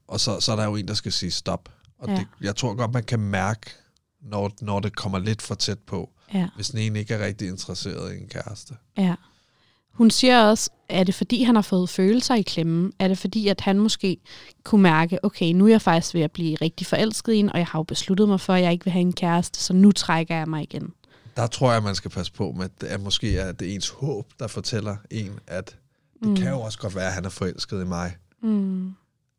Og så, så er der jo en, der skal sige stop. Og Ja. det, jeg tror godt, man kan mærke, når, når det kommer lidt for tæt på, Ja. hvis den ene ikke er rigtig interesseret i en kæreste. Ja. Hun siger også, er det fordi, han har fået følelser i klemmen? Er det fordi, at han måske kunne mærke, okay, nu er jeg faktisk ved at blive rigtig forelsket i en, og jeg har jo besluttet mig for, at jeg ikke vil have en kæreste, så nu trækker jeg mig igen. Der tror jeg, man skal passe på med, at det er måske er det ens håb, der fortæller en, at det mm. kan jo også godt være, at han er forelsket i mig. Mm.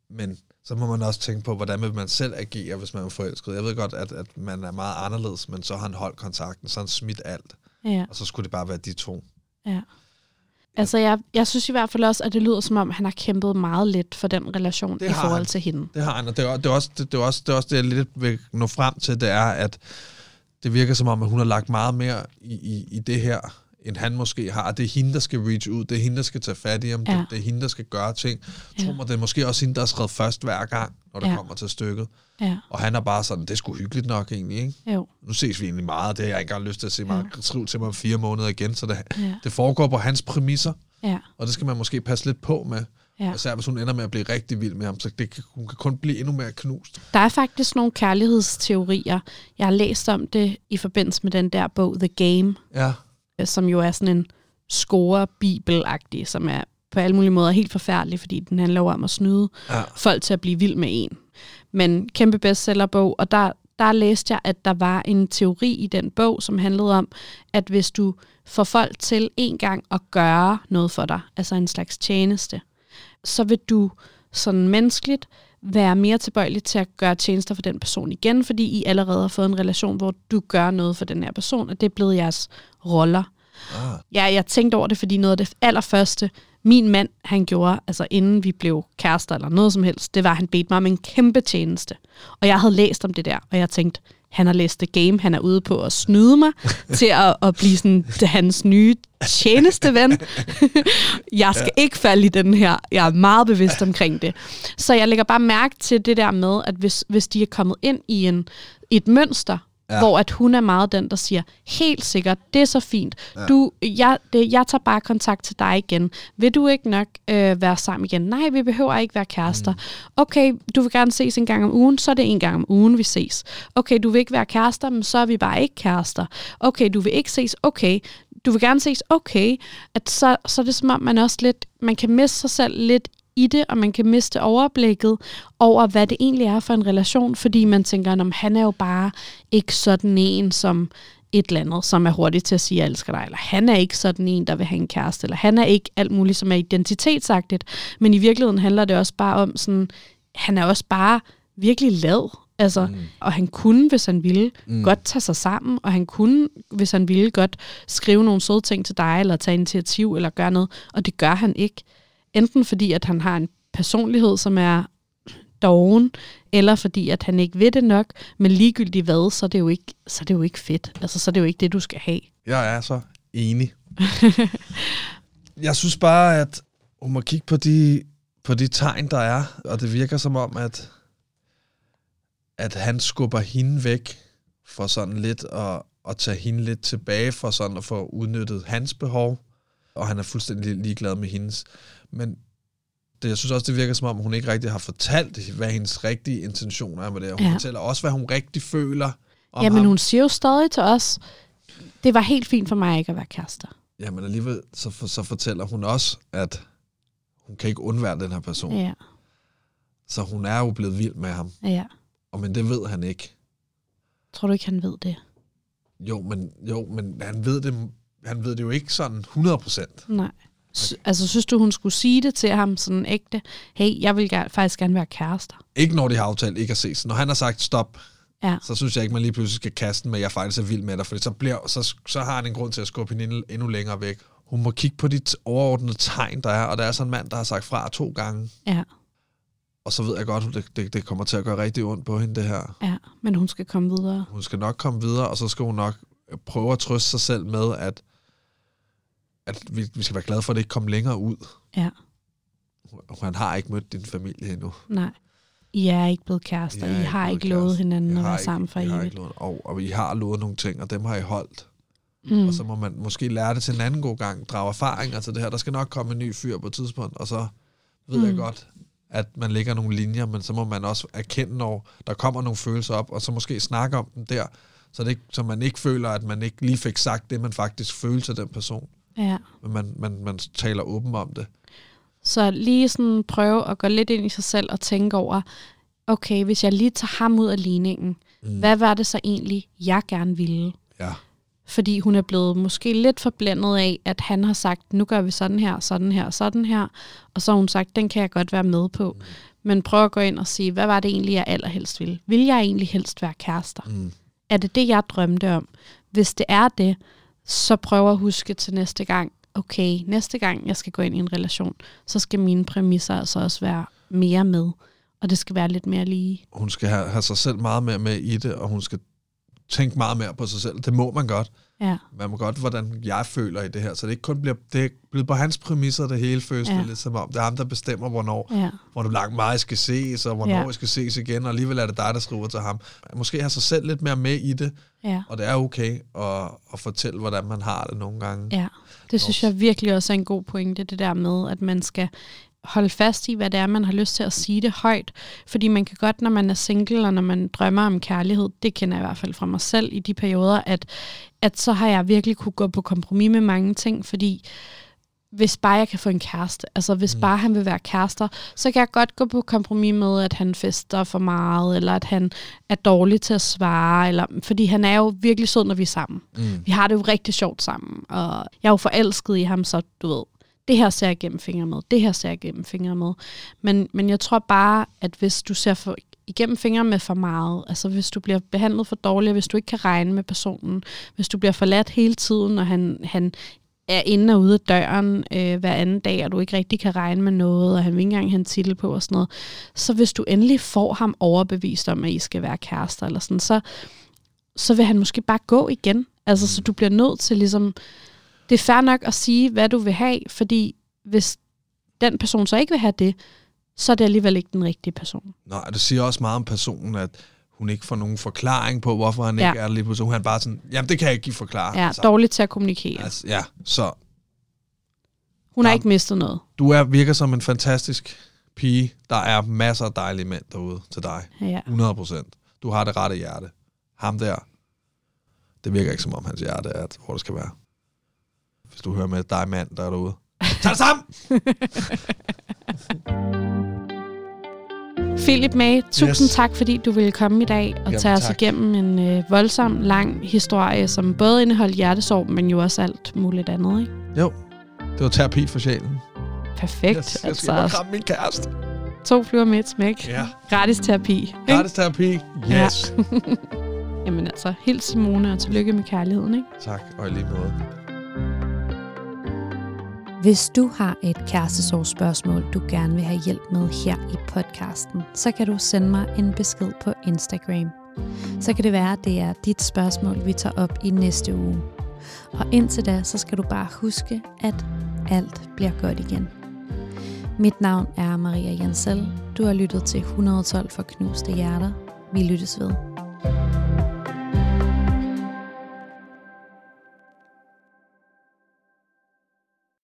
Men så må man også tænke på, hvordan vil man selv agere, hvis man er forelsket. Jeg ved godt, at, at man er meget anderledes, men så har han holdt kontakten, så har han smidt alt. Ja, Og så skulle det bare være de to. ja. Altså, jeg, jeg synes i hvert fald også, at det lyder som om, han har kæmpet meget lidt for den relation Det i forhold han. til hende. Det har han, og det er, det er, også, det, det, er også, det er også det, jeg lidt vil nå frem til, det er, at det virker som om, at hun har lagt meget mere i, i, i det her, end han måske har. Det er hende, der skal reach ud. Det er hende, der skal tage fat i ham. Ja. Det, det er hende, der skal gøre ting. Ja. Tror mig, det er måske også hende, der har skrevet først hver gang, når det Ja. ja. kommer til stykket. Ja, Og han er bare sådan, det er sgu hyggeligt nok egentlig, ikke? jo. Nu ses vi egentlig meget, det har jeg ikke engang lyst til at se mig skrive til mig om fire måneder igen, så det, Ja. det foregår på hans præmisser, Ja, og det skal man måske passe lidt på med. ja. Ja. Især hvis hun ender med at blive rigtig vild med ham, så det, kan- hun kan kun blive endnu mere knust. Der er faktisk nogle kærlighedsteorier. Jeg har læst om det i forbindelse med den der bog, The Game, Ja, som jo er sådan en score-bibel-agtig, som er på alle mulige måder helt forfærdelig, fordi den handler om at snyde ja. folk til at blive vild med en. Men kæmpe bestsellerbog, og der, der læste jeg, at der var en teori i den bog, som handlede om, at hvis du får folk til en gang at gøre noget for dig, altså en slags tjeneste, så vil du sådan menneskeligt være mere tilbøjelig til at gøre tjenester for den person igen, fordi I allerede har fået en relation, hvor du gør noget for den her person, og det er blevet jeres roller. Ah, Ja, jeg tænkte over det, fordi noget af det allerførste, min mand, han gjorde, altså inden vi blev kærester eller noget som helst, det var, at han bedte mig om en kæmpe tjeneste. Og jeg havde læst om det der, og jeg tænkte, han har læst The Game, han er ude på at snyde mig [LAUGHS] til at, at blive sådan hans nye tjeneste ven. [LAUGHS] jeg skal ikke falde i den her. Jeg er meget bevidst omkring det. Så jeg lægger bare mærke til det der med, at hvis, hvis de er kommet ind i en, et mønster, Ja. Hvor at hun er meget den, der siger, helt sikkert, det er så fint. Ja. Du, jeg, det, jeg tager bare kontakt til dig igen. Vil du ikke nok øh, være sammen igen? Nej, vi behøver ikke være kærester. Mm. Okay, du vil gerne ses en gang om ugen, så er det en gang om ugen, vi ses. Okay, du vil ikke være kærester, men så er vi bare ikke kærester. Okay, du vil ikke ses, okay. Du vil gerne ses, okay. At så, så er det som om, man også lidt, man kan miste sig selv lidt i det, og man kan miste overblikket over, hvad det egentlig er for en relation, fordi man tænker, at han er jo bare ikke sådan en, som et eller andet, som er hurtigt til at sige, jeg elsker dig, eller han er ikke sådan en, der vil have en kæreste, eller han er ikke alt muligt, som er identitetsagtigt, men i virkeligheden handler det også bare om sådan, han er også bare virkelig lad, altså, mm. og han kunne, hvis han ville, mm. godt tage sig sammen, og han kunne, hvis han ville, godt skrive nogle søde ting til dig, eller tage initiativ, eller gøre noget, og det gør han ikke. Enten fordi, at han har en personlighed, som er doven, eller fordi, at han ikke ved det nok, men ligegyldigt hvad, så er det jo ikke, så er det jo ikke fedt. Altså, så er det jo ikke det, du skal have. Jeg er så enig. [LAUGHS] jeg synes bare, at hun må kigge på de, på de tegn, der er, og det virker som om, at, at han skubber hende væk for sådan lidt at, at tage hende lidt tilbage for sådan at få udnyttet hans behov, og han er fuldstændig ligeglad med hendes. Men det, jeg synes også, det virker som om, hun ikke rigtig har fortalt, hvad hendes rigtige intentioner er med det. Hun ja. fortæller også, hvad hun rigtig føler om Ja, men ham. hun siger jo stadig til os, det var helt fint for mig ikke at være kærester. Ja, men alligevel så, for, så fortæller hun også, at hun kan ikke undvære den her person. Ja. Så hun er jo blevet vild med ham. Ja. Og men det ved han ikke. Tror du ikke, han ved det? Jo, men, jo, men han ved det, han ved det jo ikke sådan 100 procent. Nej. Altså, synes du, hun skulle sige det til ham sådan ægte? Hey, jeg vil gerne, faktisk gerne være kærester. Ikke når de har aftalt ikke at ses. Når han har sagt stop, ja. så synes jeg ikke, man lige pludselig skal kaste den med, at jeg faktisk er vild med dig, for så, bliver, så, så har han en grund til at skubbe hende endnu, længere væk. Hun må kigge på de overordnede tegn, der er, og der er sådan en mand, der har sagt fra to gange. Ja. Og så ved jeg godt, at det, det, det kommer til at gøre rigtig ondt på hende, det her. Ja, men hun skal komme videre. Hun skal nok komme videre, og så skal hun nok prøve at trøste sig selv med, at at vi, vi skal være glade for, at det ikke kommer længere ud. Ja. Han har ikke mødt din familie endnu. Nej. I er ikke blevet kærester. I, I har ikke lovet kærester. hinanden at være ikke, sammen for evigt. Og, og I har lovet nogle ting, og dem har I holdt. Mm. Og så må man måske lære det til en anden god gang, drage erfaringer til det her. Der skal nok komme en ny fyr på et tidspunkt, og så ved mm. jeg godt, at man lægger nogle linjer, men så må man også erkende, når der kommer nogle følelser op, og så måske snakke om dem der, så, det ikke, så man ikke føler, at man ikke lige fik sagt det, man faktisk følte til den person. Ja. Men man, man, man taler åben om det. Så lige sådan prøve at gå lidt ind i sig selv og tænke over, okay, hvis jeg lige tager ham ud af ligningen, mm. hvad var det så egentlig, jeg gerne ville? Ja. Fordi hun er blevet måske lidt forblændet af, at han har sagt, nu gør vi sådan her, sådan her, sådan her. Og så har hun sagt, den kan jeg godt være med på. Mm. Men prøv at gå ind og sige, hvad var det egentlig, jeg allerhelst ville? Vil jeg egentlig helst være kærester? Mm. Er det det, jeg drømte om? Hvis det er det, så prøv at huske til næste gang, okay, næste gang jeg skal gå ind i en relation, så skal mine præmisser altså også være mere med, og det skal være lidt mere lige. Hun skal have, have sig selv meget mere med i det, og hun skal tænke meget mere på sig selv. Det må man godt. Ja. Man må godt, hvordan jeg føler i det her. Så det ikke kun bliver, det er blevet på hans præmisser, det hele føles ja. lidt som om. Det er ham, der bestemmer, hvornår, ja. hvor langt meget skal ses, og hvornår ja. skal ses igen, og alligevel er det dig, der skriver til ham. Måske have sig selv lidt mere med i det, ja. og det er okay at, at fortælle, hvordan man har det nogle gange. Ja, det synes jeg virkelig også er en god pointe, det der med, at man skal holde fast i, hvad det er, man har lyst til at sige det højt. Fordi man kan godt, når man er single, og når man drømmer om kærlighed, det kender jeg i hvert fald fra mig selv i de perioder, at, at så har jeg virkelig kunne gå på kompromis med mange ting, fordi hvis bare jeg kan få en kæreste, altså hvis mm. bare han vil være kærester, så kan jeg godt gå på kompromis med, at han fester for meget, eller at han er dårlig til at svare, eller, fordi han er jo virkelig sød, når vi er sammen. Mm. Vi har det jo rigtig sjovt sammen, og jeg er jo forelsket i ham, så du ved, det her ser jeg gennem fingre med, det her ser jeg gennem fingre med. Men, men jeg tror bare, at hvis du ser for, igennem fingre med for meget, altså hvis du bliver behandlet for dårligt, hvis du ikke kan regne med personen, hvis du bliver forladt hele tiden, og han, han er inde og ude af døren øh, hver anden dag, og du ikke rigtig kan regne med noget, og han vil ikke engang have en titel på og sådan noget, så hvis du endelig får ham overbevist om, at I skal være kærester, eller sådan, så, så vil han måske bare gå igen. Altså, så du bliver nødt til ligesom... Det er fair nok at sige, hvad du vil have, fordi hvis den person så ikke vil have det, så er det alligevel ikke den rigtige person. Nej, det siger også meget om personen, at hun ikke får nogen forklaring på, hvorfor han Ja. ikke er der lige på. Så hun er bare sådan, jamen det kan jeg ikke forklare. Ja, altså, dårligt til at kommunikere. altså, ja, så Hun har ikke mistet noget. du er, virker som en fantastisk pige. Der er masser af dejlige mænd derude til dig. Ja. 100 procent. Du har det rette hjerte. Ham der, det virker ikke som om hans hjerte er, hvor det skal være. Hvis du hører med dig mand, der er derude. Tag det sammen! [LAUGHS] Philip May, tusind Yes. yes. tak, fordi du ville komme i dag og Jamen, tage os tak. igennem en øh, voldsom, lang historie, som både indeholdt hjertesorg, men jo også alt muligt andet. Ikke? Jo, det var terapi for sjælen. Perfekt. Jeg, jeg skal altså, kramme min kæreste. to flyver med et smæk. Ja. Gratis terapi. Gratis terapi. Yes. Ja. [LAUGHS] Jamen altså, helt Simone, og tillykke med kærligheden. Ikke? tak, og i lige måde. Hvis du har et kærestesorgsspørgsmål, du gerne vil have hjælp med her i podcasten, så kan du sende mig en besked på Instagram. Så kan det være, at det er dit spørgsmål, vi tager op i næste uge. Og indtil da, så skal du bare huske, at alt bliver godt igen. Mit navn er Maria Jensel. Du har lyttet til 112 for knuste hjerter. Vi lyttes ved.